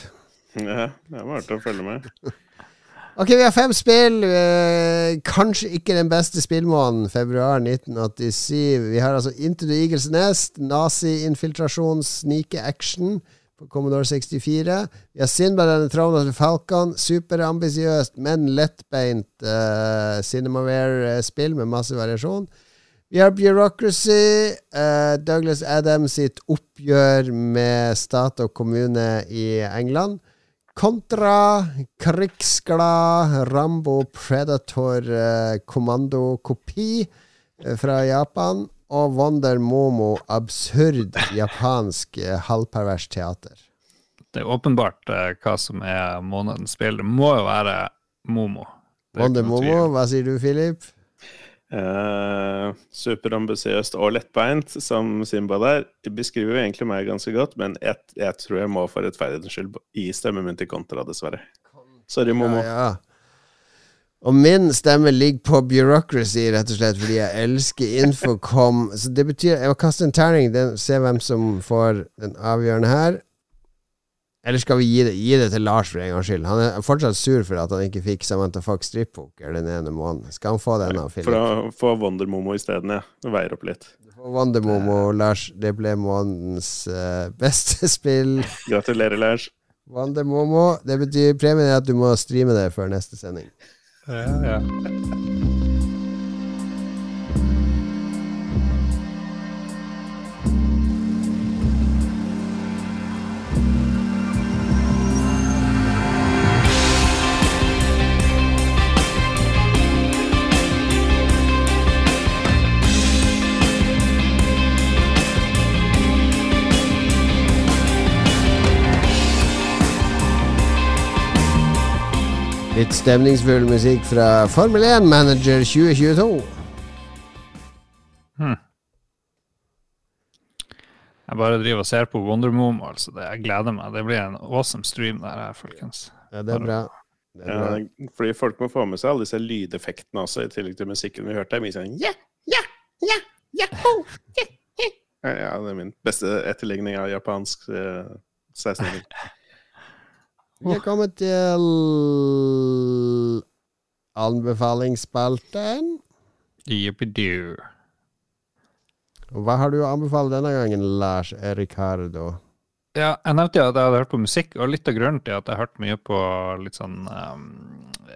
Ja, det var artig å følge med. Ok, vi har fem spill. Eh, kanskje ikke den beste spillmåneden, februar 1987. Vi har altså Into the Eagles Nest, nazi-infiltrasjon, snike-action på Commodore 64. Vi har Sinbad and Throne Falcon. Superambisiøst, men lettbeint uh, Cinemaware-spill med masse variasjon. Vi har Bureaucracy, Uh, Douglas Adams sitt oppgjør med stat og kommune i England. Kontra krigsglad Rambo Predator eh, kommandokopi uh, fra Japan. Og Wonder Momo absurd japansk halvpervers teater. Det er åpenbart hva som er månedens spill. Det må jo være Momo. Er Wonder Momo, hva sier du, Philip? Eh, superambisiøst og lettbeint, som Simba der. Det beskriver jo egentlig meg ganske godt, men jeg, jeg tror jeg må for rettferdighetens skyld gi stemmen min til Kontra, dessverre. Sorry, Momo. Ja, ja. Og min stemme ligger på bureaucracy, rett og slett fordi jeg elsker Infocom. Så det betyr Jeg må kaste en terning, den, se hvem som får den avgjørende her. Eller skal vi gi det, gi det til Lars for en gangs skyld? Han er fortsatt sur for at han ikke fikk Samantha Fox strippoker den ene måneden. Skal han få den av For Philip? å få Wondermomo isteden, ja. Det veier opp litt. Wondermomo, Lars, det ble månedens uh, beste spill. Gratulerer, Lars. Wondermomo. Det betyr premien er at du må streame det før neste sending. Ja, ja. Litt stemningsfull musikk fra Formel 1 Manager 2022. Jeg bare driver og ser på Wonder Moom, altså. Det, jeg gleder meg. Det blir en awesome stream der her, folkens. Ja, det er bra. Det er bra. Ja, fordi folk må få med seg alle disse lydeffektene også, i tillegg til musikken vi hørte. Mye sånn ja, ja, ja, ja, ho, ja, ja. ja, det er min beste etterligning av japansk eh, 16-åring. Vi er kommet til anbefalingsspalten. Og Hva har du å anbefale denne gangen, Lars Ricardo? Ja, jeg nevnte jo at jeg hadde hørt på musikk, og litt av grunnen til at jeg har hørt mye på litt sånn um,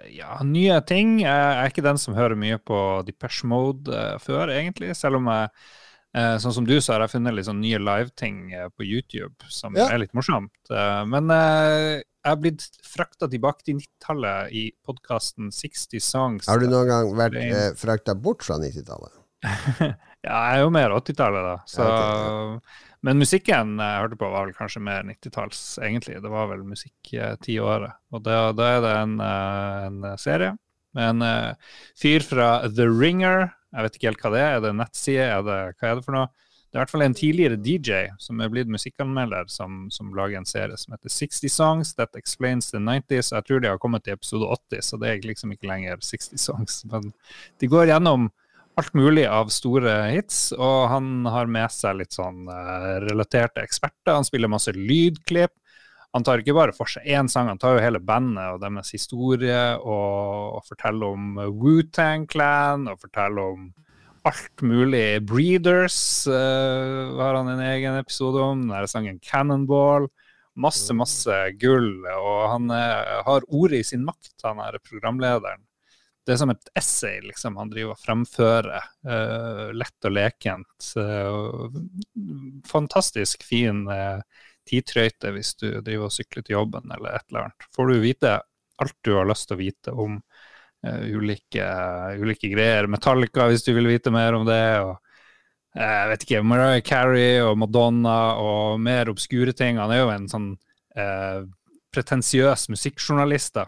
ja, nye ting. Jeg er ikke den som hører mye på Depeche Mode uh, før, egentlig, selv om jeg Eh, sånn som du, så har jeg funnet litt sånn nye live-ting eh, på YouTube som Ja. er litt morsomt. Eh, men eh, jeg har blitt frakta tilbake til 90-tallet i podkasten 60 Songs. Har du noen gang vært eh, frakta bort fra 90-tallet? Ja, jeg er jo mer 80-tallet, da. Så, Ja, Men musikken jeg hørte på, var vel kanskje mer 90-talls, egentlig. Det var vel musikk eh, tiåret. Og da, da er det en, eh, en serie med en eh, fyr fra The Ringer. Jeg vet ikke helt hva det er. Er det nettside? Er det, hva er det for noe? Det er i hvert fall en tidligere DJ som er blitt musikkanmelder, som, som lager en serie som heter 60 Songs That Explains the 90s. Jeg tror de har kommet til episode 80, så det er liksom ikke lenger 60 Songs. Men de går gjennom alt mulig av store hits, og han har med seg litt sånn uh, relaterte eksperter. Han spiller masse lydklipp. Han tar ikke bare for seg én sang, han tar jo hele bandet og deres historie, og, og forteller om Wu-Tang Clan, og forteller om alt mulig. Breeders uh, har han en egen episode om. Den der sangen Cannonball. Masse, masse gull. Og han eh, har ordet i sin makt, han er programlederen. Det er som et essay, liksom. Han driver og fremfører. Uh, lett og lekent. fantastisk fin uh, tidtrøyte hvis du driver og sykler til jobben eller et eller annet. Får du vite alt du har lyst til å vite om uh, ulike, ulike greier. Metallica, hvis du vil vite mer om det. og eh, jeg vet ikke, Mariah Carey og Madonna og mer obskure ting. Han er jo en sånn eh, pretensiøs musikkjournalist, da.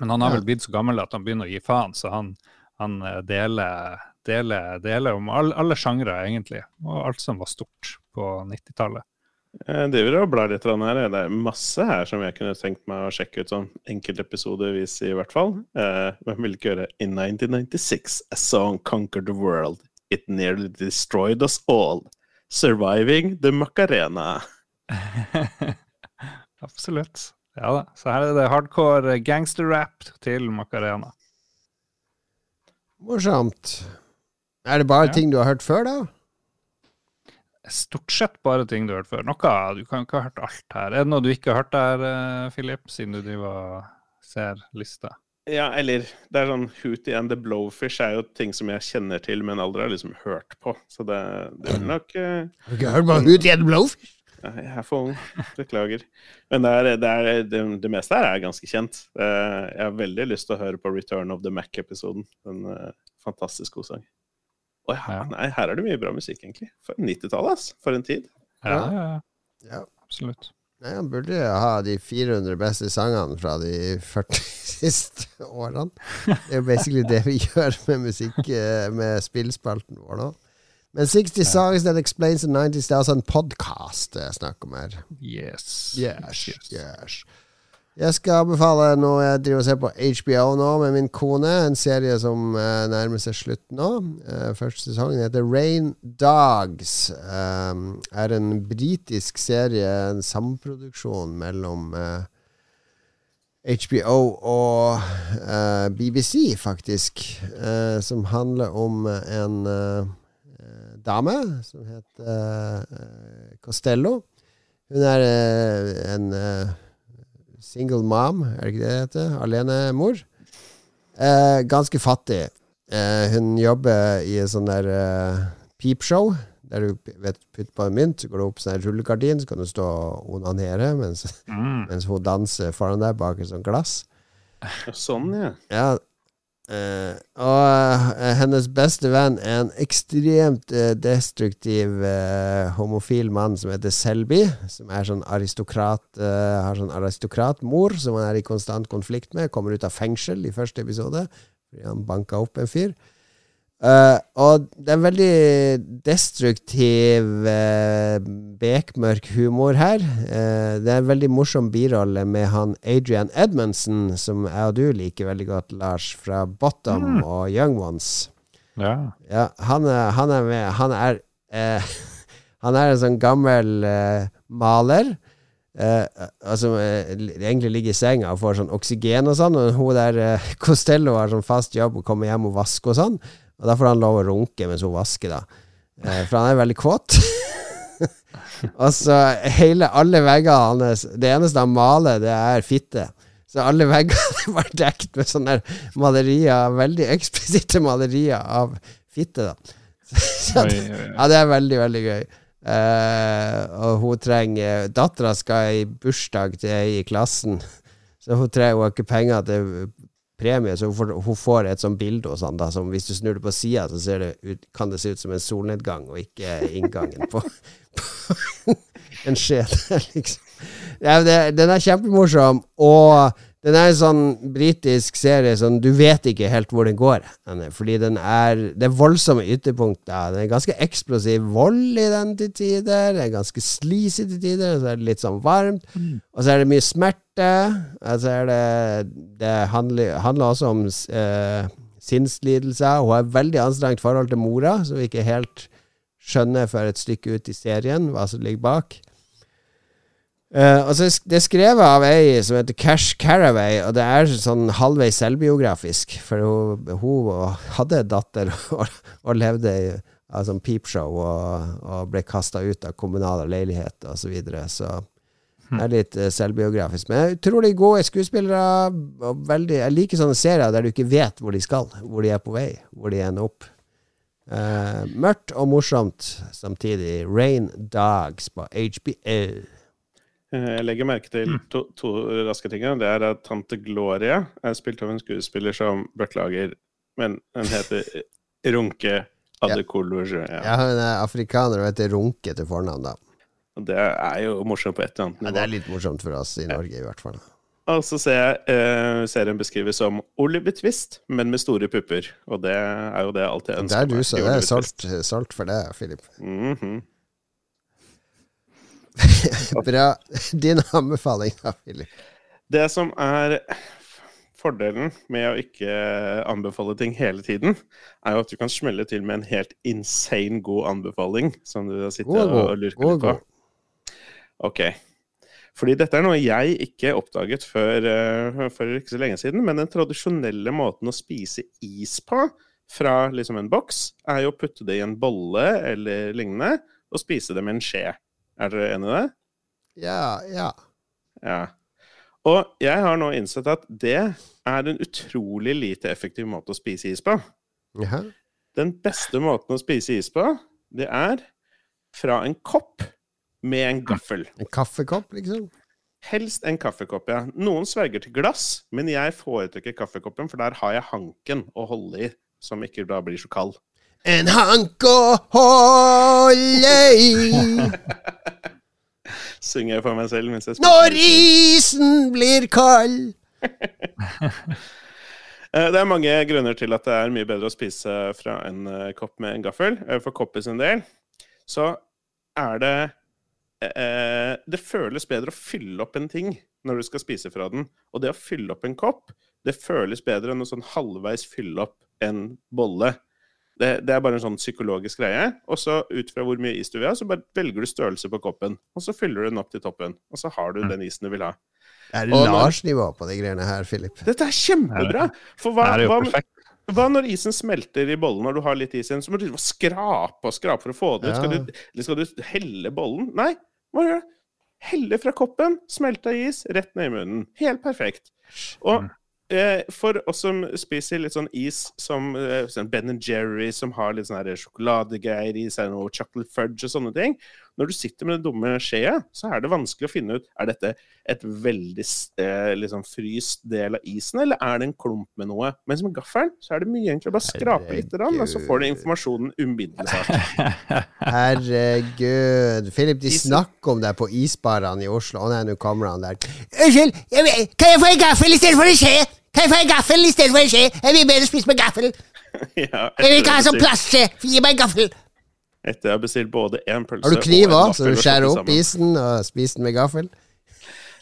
Men han har vel blitt så gammel at han begynner å gi faen, så han, han eh, deler, deler, deler om all, alle sjangre, egentlig. Og alt som var stort på 90-tallet. Jeg driver og blar litt her. Det er masse her som jeg kunne tenkt meg å sjekke ut sånn enkeltepisodevis, i hvert fall. Eh, men vil ikke gjøre In 1996, a song conquered the world. It nearly destroyed us all. Surviving the Macarena. Absolutt. Ja da. Så her er det hardcore gangsterrap til Macarena. Morsomt. Er det bare Ja. ting du har hørt før, da? Stort sett bare ting du har hørt før. Noe, Du kan ikke ha hørt alt her. Er det noe du ikke har hørt der, eh, Philip, siden du driver og ser lista? Ja, eller det er sånn Hootie and the Blowfish er jo ting som jeg kjenner til, men aldri har liksom hørt på. Så det, det er nok eh, Har du ikke hørt på Hootie and the Blowfish? Jeg er for ung. Beklager. Men det, er, det, er, det, det meste her er ganske kjent. Eh, Jeg har veldig lyst til å høre på Return of the Mac-episoden. En fantastisk god sang. Å ja, Ja. nei, her er det mye bra musikk, egentlig. For 90-tallet, ass. For en tid. Ja, Ja. ja, ja. Absolutt. Nei, han burde jo ha de 400 beste sangene fra de 40 siste årene. Det er jo basically det vi gjør med musikk, eh, med spillspalten vår nå. Men 60 Songs That Explains the 90s, det er altså en podkast det er snakk om her. Yes. Yes, yes. Jeg skal anbefale noe jeg driver og ser på HBO nå med min kone. En serie som eh, nærmer seg slutt nå. Eh, første sesongen heter Rain Dogs. Um, er en britisk serie, en samproduksjon mellom eh, HBO og eh, BBC, faktisk. eh, som handler om en eh, eh, dame som heter eh, Costello. Hun er eh, en eh, single mom, er det ikke det det heter? Alenemor. Eh, ganske fattig. Eh, hun jobber i en sånn der eh, peepshow. Der du vet, putter på en mynt, så går det opp sånn her rullegardin, så kan du stå og onanere mens, Mm. mens hun danser foran deg bak et sånt glass. Sånn, ja. Ja. Eh, og uh, hennes beste venn er en ekstremt uh, destruktiv homofil mann som heter Selby. Som er sånn aristokrat har sånn aristokratmor som han er i konstant konflikt med. Kommer ut av fengsel i første episode fordi han banka opp en fyr. Eh, og det er veldig destruktiv, uh, bekmørk humor her. Uh, det er en veldig morsom birolle med han Adrian Edmondson, som jeg og du liker veldig godt, Lars, fra Bottom og Young Ones. Ja. Ja, han han er med Han er Han er en sånn gammel maler. Uh, altså uh, egentlig ligger i senga og får sånn oksygen og sånn. Og hun der uh, Costello har sånn fast jobb og kommer hjem og vasker og sånn. Og da får han lov å runke mens hun vasker, da. Eh, for han er veldig kåt. og så hele alle veggene hans Det eneste han maler, det er fitte. Så alle veggene var dekt med sånne malerier, veldig eksplisitte malerier av fitte. da Så- ja, det er veldig, veldig gøy. Eh, og hun trenger Dattera skal i bursdag til ei i klassen, så hun trenger hun har ikke penger til premie, så hun får, hun får et sånt bilde hos han da, som hvis du snur det på sida, så det ut, kan det se ut som en solnedgang, og ikke inngangen på, på en skje, liksom. Ja, den er kjempemorsom, og den er en sånn britisk serie som du vet ikke helt hvor den går. Fordi den er Det er voldsomme ytterpunkter. Den er ganske eksplosiv vold i den til tider. Det er ganske sleazy til tider. Så er det litt sånn varmt. Og så er det mye smerte. Og så er det Det handler, handler også om uh, sinnslidelser. Hun har et veldig anstrengt forhold til mora, som vi ikke helt skjønner før et stykke ut i serien hva som ligger bak. Eh, altså, Det er skrevet av ei som heter Cash Caraway, og det er sånn halvveis selvbiografisk. For hun, hun hadde en datter og, og levde i av sånn peepshow og, og ble kasta ut av kommunale leiligheter osv. Så, videre. så det er litt eh, selvbiografisk. Men utrolig gode skuespillere. Og veldig, jeg liker sånne serier der du ikke vet hvor de skal, hvor de er på vei, hvor de ender opp. Uh, mørkt og morsomt samtidig. Rain Dogs på HBO. Eh, Jeg legger merke til to, to raske ting. Det er at tante Gloria er spilt av en skuespiller som beklager, men hun heter Runke Adekolorje. Ja. Ja, hun er afrikaner og heter Runke til fornavn, da. Og det er jo morsomt på et eller annet Ja, det er litt morsomt for oss i Norge, i hvert fall. Og så ser jeg eh, serien beskrives som Oliver Twist, men med store pupper. Og det er jo det jeg alltid Det ønsker er du meg så det er Oliver solgt, Twist. solgt for det, Filip. Mhm. Bra. Din anbefaling, da, Filip. Det som er fordelen med å ikke anbefale ting hele tiden, er jo at du kan smelle til med en helt insane god anbefaling, som du har sittet God og lurker litt på. Ok. Fordi dette er noe jeg ikke oppdaget før, eh, for ikke så lenge siden, men den tradisjonelle måten å spise is på fra liksom en boks, er jo å putte det i en bolle eller lignende, og spise det med en skje. Er dere enig i det? Ja, ja. Ja. Og jeg har nå innsett at det er en utrolig lite effektiv måte å spise is på. Ja. Den beste måten å spise is på, det er fra en kopp med en gaffel. En kaffekopp, liksom? Helst en kaffekopp, ja. Noen sverger til glass, men jeg foretrekker kaffekoppen, for der har jeg hanken å holde i, som ikke da blir så kald. En hank å holde i Synger jeg for meg selv mens jeg når isen blir kald. Eh, Det er mange grunner til at det er mye bedre å spise fra en eh, kopp med en gaffel. Eh, For koppis sin del så er det Det føles bedre å fylle opp en ting når du skal spise fra den. Og det å fylle opp en kopp, det føles bedre enn å sånn halvveis fylle opp en bolle. Det, det er bare en sånn psykologisk greie. Og så ut fra hvor mye is du vil ha, så bare velger du størrelse på koppen. Og så fyller du den opp til toppen. Og så har du Mm. den isen du vil ha. Det er Lars-nivå på de greiene her, Philip. Dette er kjempebra! For hva, Det er jo hva, perfekt. hva når isen smelter i bollen, når du har litt is igjen? Så må du skrape og skrape for å få det ut. Ja. Skal, du, eller skal du helle bollen? Nei, hva gjør du? Helle fra koppen, smelta is, rett ned i munnen. Helt perfekt. Og Mm. For oss som spiser litt sånn is som eh, sånn Ben Jerry, som har litt sånn sjokoladegreier i seg, noe chocolate fudge og sånne ting Når du sitter med den dumme skjea, så er det vanskelig å finne ut Er dette et veldig eh, liksom fryst del av isen, eller er det en klump med noe? Mens med gaffelen så er det mye egentlig å bare skrape litt, grann, og så får du informasjonen umiddelbart. Herregud. Philip, de snakker om deg på isbarene i Oslo. Å nei, nå kommer han der. Unnskyld, kan jeg få en gaffel istedenfor en skje? Kan jeg få en gaffel istedenfor en skje? Jeg vil bedre spise med gaffel. ja, Jeg vil ikke ha sånn plastskje. Gi meg en gaffel. etter jeg har bestilt både én pølse Har du kniv òg, så du skjærer opp isen og spiser den med gaffel?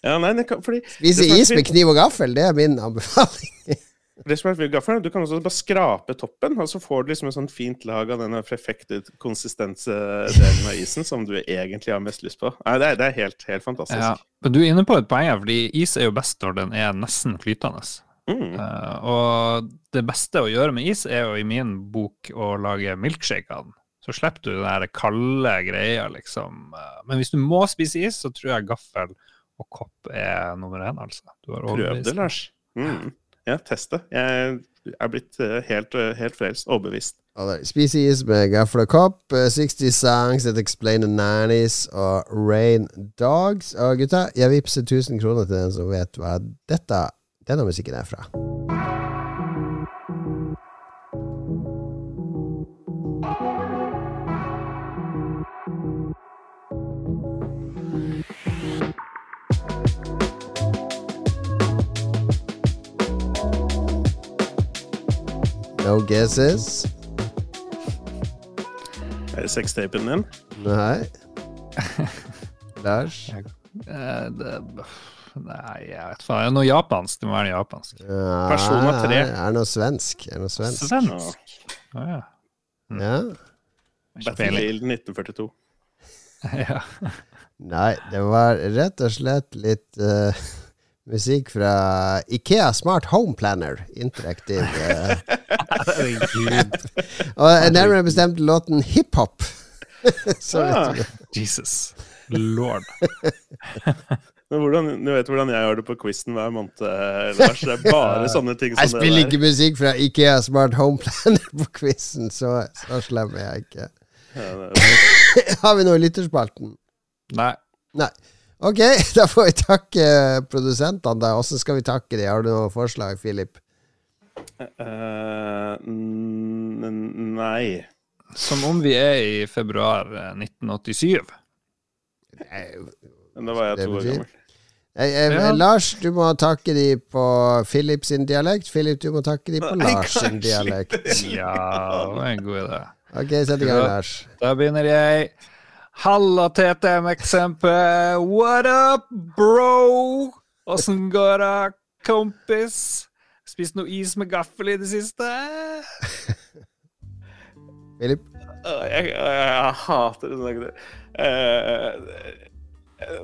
Ja, nei, det kan, fordi Spise is med kniv og gaffel, det er min anbefaling. Det som er fint med gaffelen, Du kan også bare skrape toppen, og så får du liksom en sånn fint lag av denne perfekte konsistensdelen av isen som du egentlig har mest lyst på. Nei, Det er, det er helt, helt fantastisk. Ja. Men du er inne på et poeng her, fordi is er jo best når den er nesten flytende. Mm. Eh, og det beste å gjøre med is er jo i min bok å lage milkshake av den. Så slipper du den der kalde greia, liksom. Eh, Men hvis du må spise is, så tror jeg gaffel og kopp er nummer én, altså. Du har Prøv det. Lars. Mm. Ja, test det. Jeg er blitt eh, helt, helt frelst. Overbevist. Species med gaffel og kopp. eh, 60 Songs That Explain the Nannies og Rain Dogs. Og gutta, jeg vippser 1000 kroner til den som vet hva dette, denne musikken er fra. No guesses? Er det sextapen din? Nei. Lars? Uh, det, nei, jeg vet faen. Er det noe japansk? Det må være japansk. Person av tre. Ja, Er noe svensk. Er noe svensk. Svensk? Å ja. Ja. Ikke peiling. Battlefield 1942. ja. Nei, det var rett og slett litt uh, musikk fra Ikea Smart Home Planner. Interaktiv. Uh, og nærmere bestemt låten Hiphop. Så Ah. Jesus. Lord. Men hvordan, du vet hvordan jeg har det på quizen hver måned, eh, Lars. Det er bare sånne ting som det der. Jeg spiller ikke musikk fra Ikea Smart Home Planner på quizen, så, så slem er jeg ikke. Ja, Har vi noe i lytterspalten? Nei. Nei. Ok, da får vi takke produsentene. da Hvordan skal vi takke dem? Har du noe forslag, Philip? Uh, nei. Som om vi er i februar eh, 1987. Men da var jeg to år gammel. Eh, eh, Ja. Lars, du må takke de på Philip sin dialekt. Philip, du må takke de på Nei, Lars sin dialekt. Ja, det var en god idé. Ok, sett i gang, Lars. Da begynner jeg. Halla, TTM-eksempel. What up, bro? Åssen går det, kompis? Spist noe is med gaffel i det siste? Philip? Jeg, jeg, jeg hater det. Eh,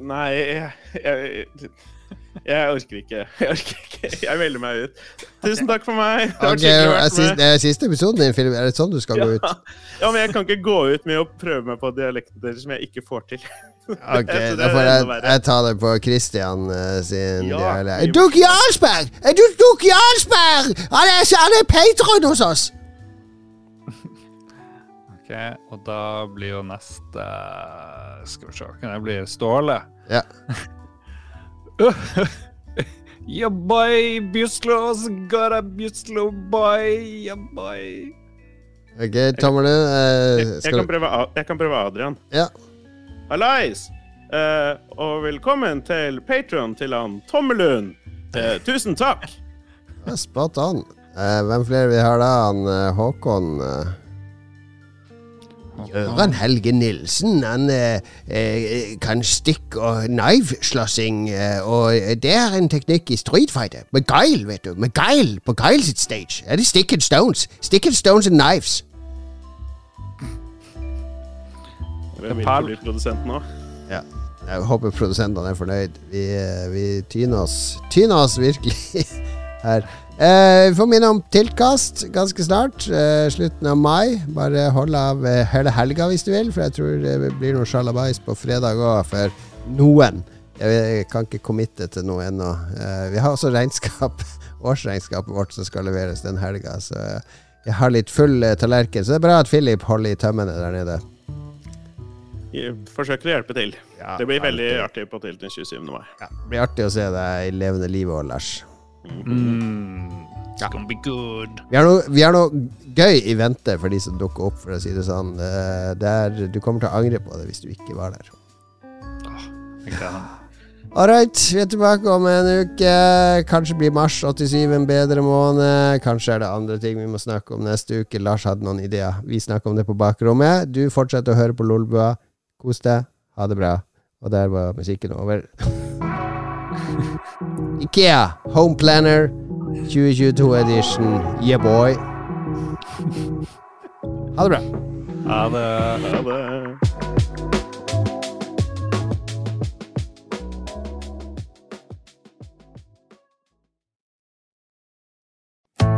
nei, jeg, jeg, jeg orker ikke. Jeg orker ikke. Jeg melder meg ut. Tusen takk for meg. Det okay, er siste, siste episoden din, film. Er det sånn du skal gå ut? Ja. ja, men jeg kan ikke gå ut med å prøve meg på dialekten deres som jeg ikke får til. Ok, da får jeg, jeg ta det på Christian uh, sin Ja, dialekt. Duk Jarlsberg! Er du Duk Jarlsberg? Han er, han er patron hos oss! Ok, og da blir jo neste Skal vi se, kan jeg bli Ståle? Ja. yeah, boy, Bjuslos, gotta a Bjuslo, boy, yeah, boy. Ok, Tommelen. eh, Jeg, jeg, kan prøve, jeg kan prøve Adrian. Ja. Hallais! Eh, og velkommen til Patron til han Tommelund. Eh, tusen takk. Ja, Spot on. Eh, hvem flere vi har da? Han eh, Håkon eh, Gøran Helge Nilsen. Han eh, eh, kan stikk- og knife-slåssing, eh, og det er en teknikk i Street Fighter. Med Guile, vet du. Med Guile på Guile sitt stage. Er det Stick and Stones? Stick and Stones and Knives. Hvem vil bli produsent nå? Ja. Jeg håper produsentene er fornøyd. Vi, eh, vi tyner oss Tyner oss virkelig her. Eh, vi får minne om tiltkast ganske snart. Eh, slutten av mai. Bare hold av eh, hele helga hvis du vil, for jeg tror det blir noe sjalabais på fredag òg for noen. Jeg kan ikke committe til noe ennå. Eh, vi har også regnskap, årsregnskapet vårt som skal leveres den helga, så jeg har litt full eh, tallerken. Så det er bra at Philip holder i tømmene der nede. Jeg forsøker å hjelpe til. Ja, Det blir veldig alltid. artig på til den 27. mai. Ja, det blir artig å se deg i levende livet òg, Lars. Mm, it's Ja. gonna be good. Vi har, noe, vi har noe gøy i vente for de som dukker opp, for å si det sånn. Eh, Det er, du kommer til å angre på det hvis du ikke var der. Jeg All right, vi er tilbake om en uke. Kanskje blir mars 87 en bedre måned. Kanskje er det andre ting vi må snakke om neste uke. Lars hadde noen ideer. Vi snakker om det på bakrommet. Du fortsetter å høre på Lolbua. Kos deg. Ha det bra. Og der var musikken over. Ikea Home Planner 2022 edition. Yeah, boy. Ha det bra. Ha det. Ha det.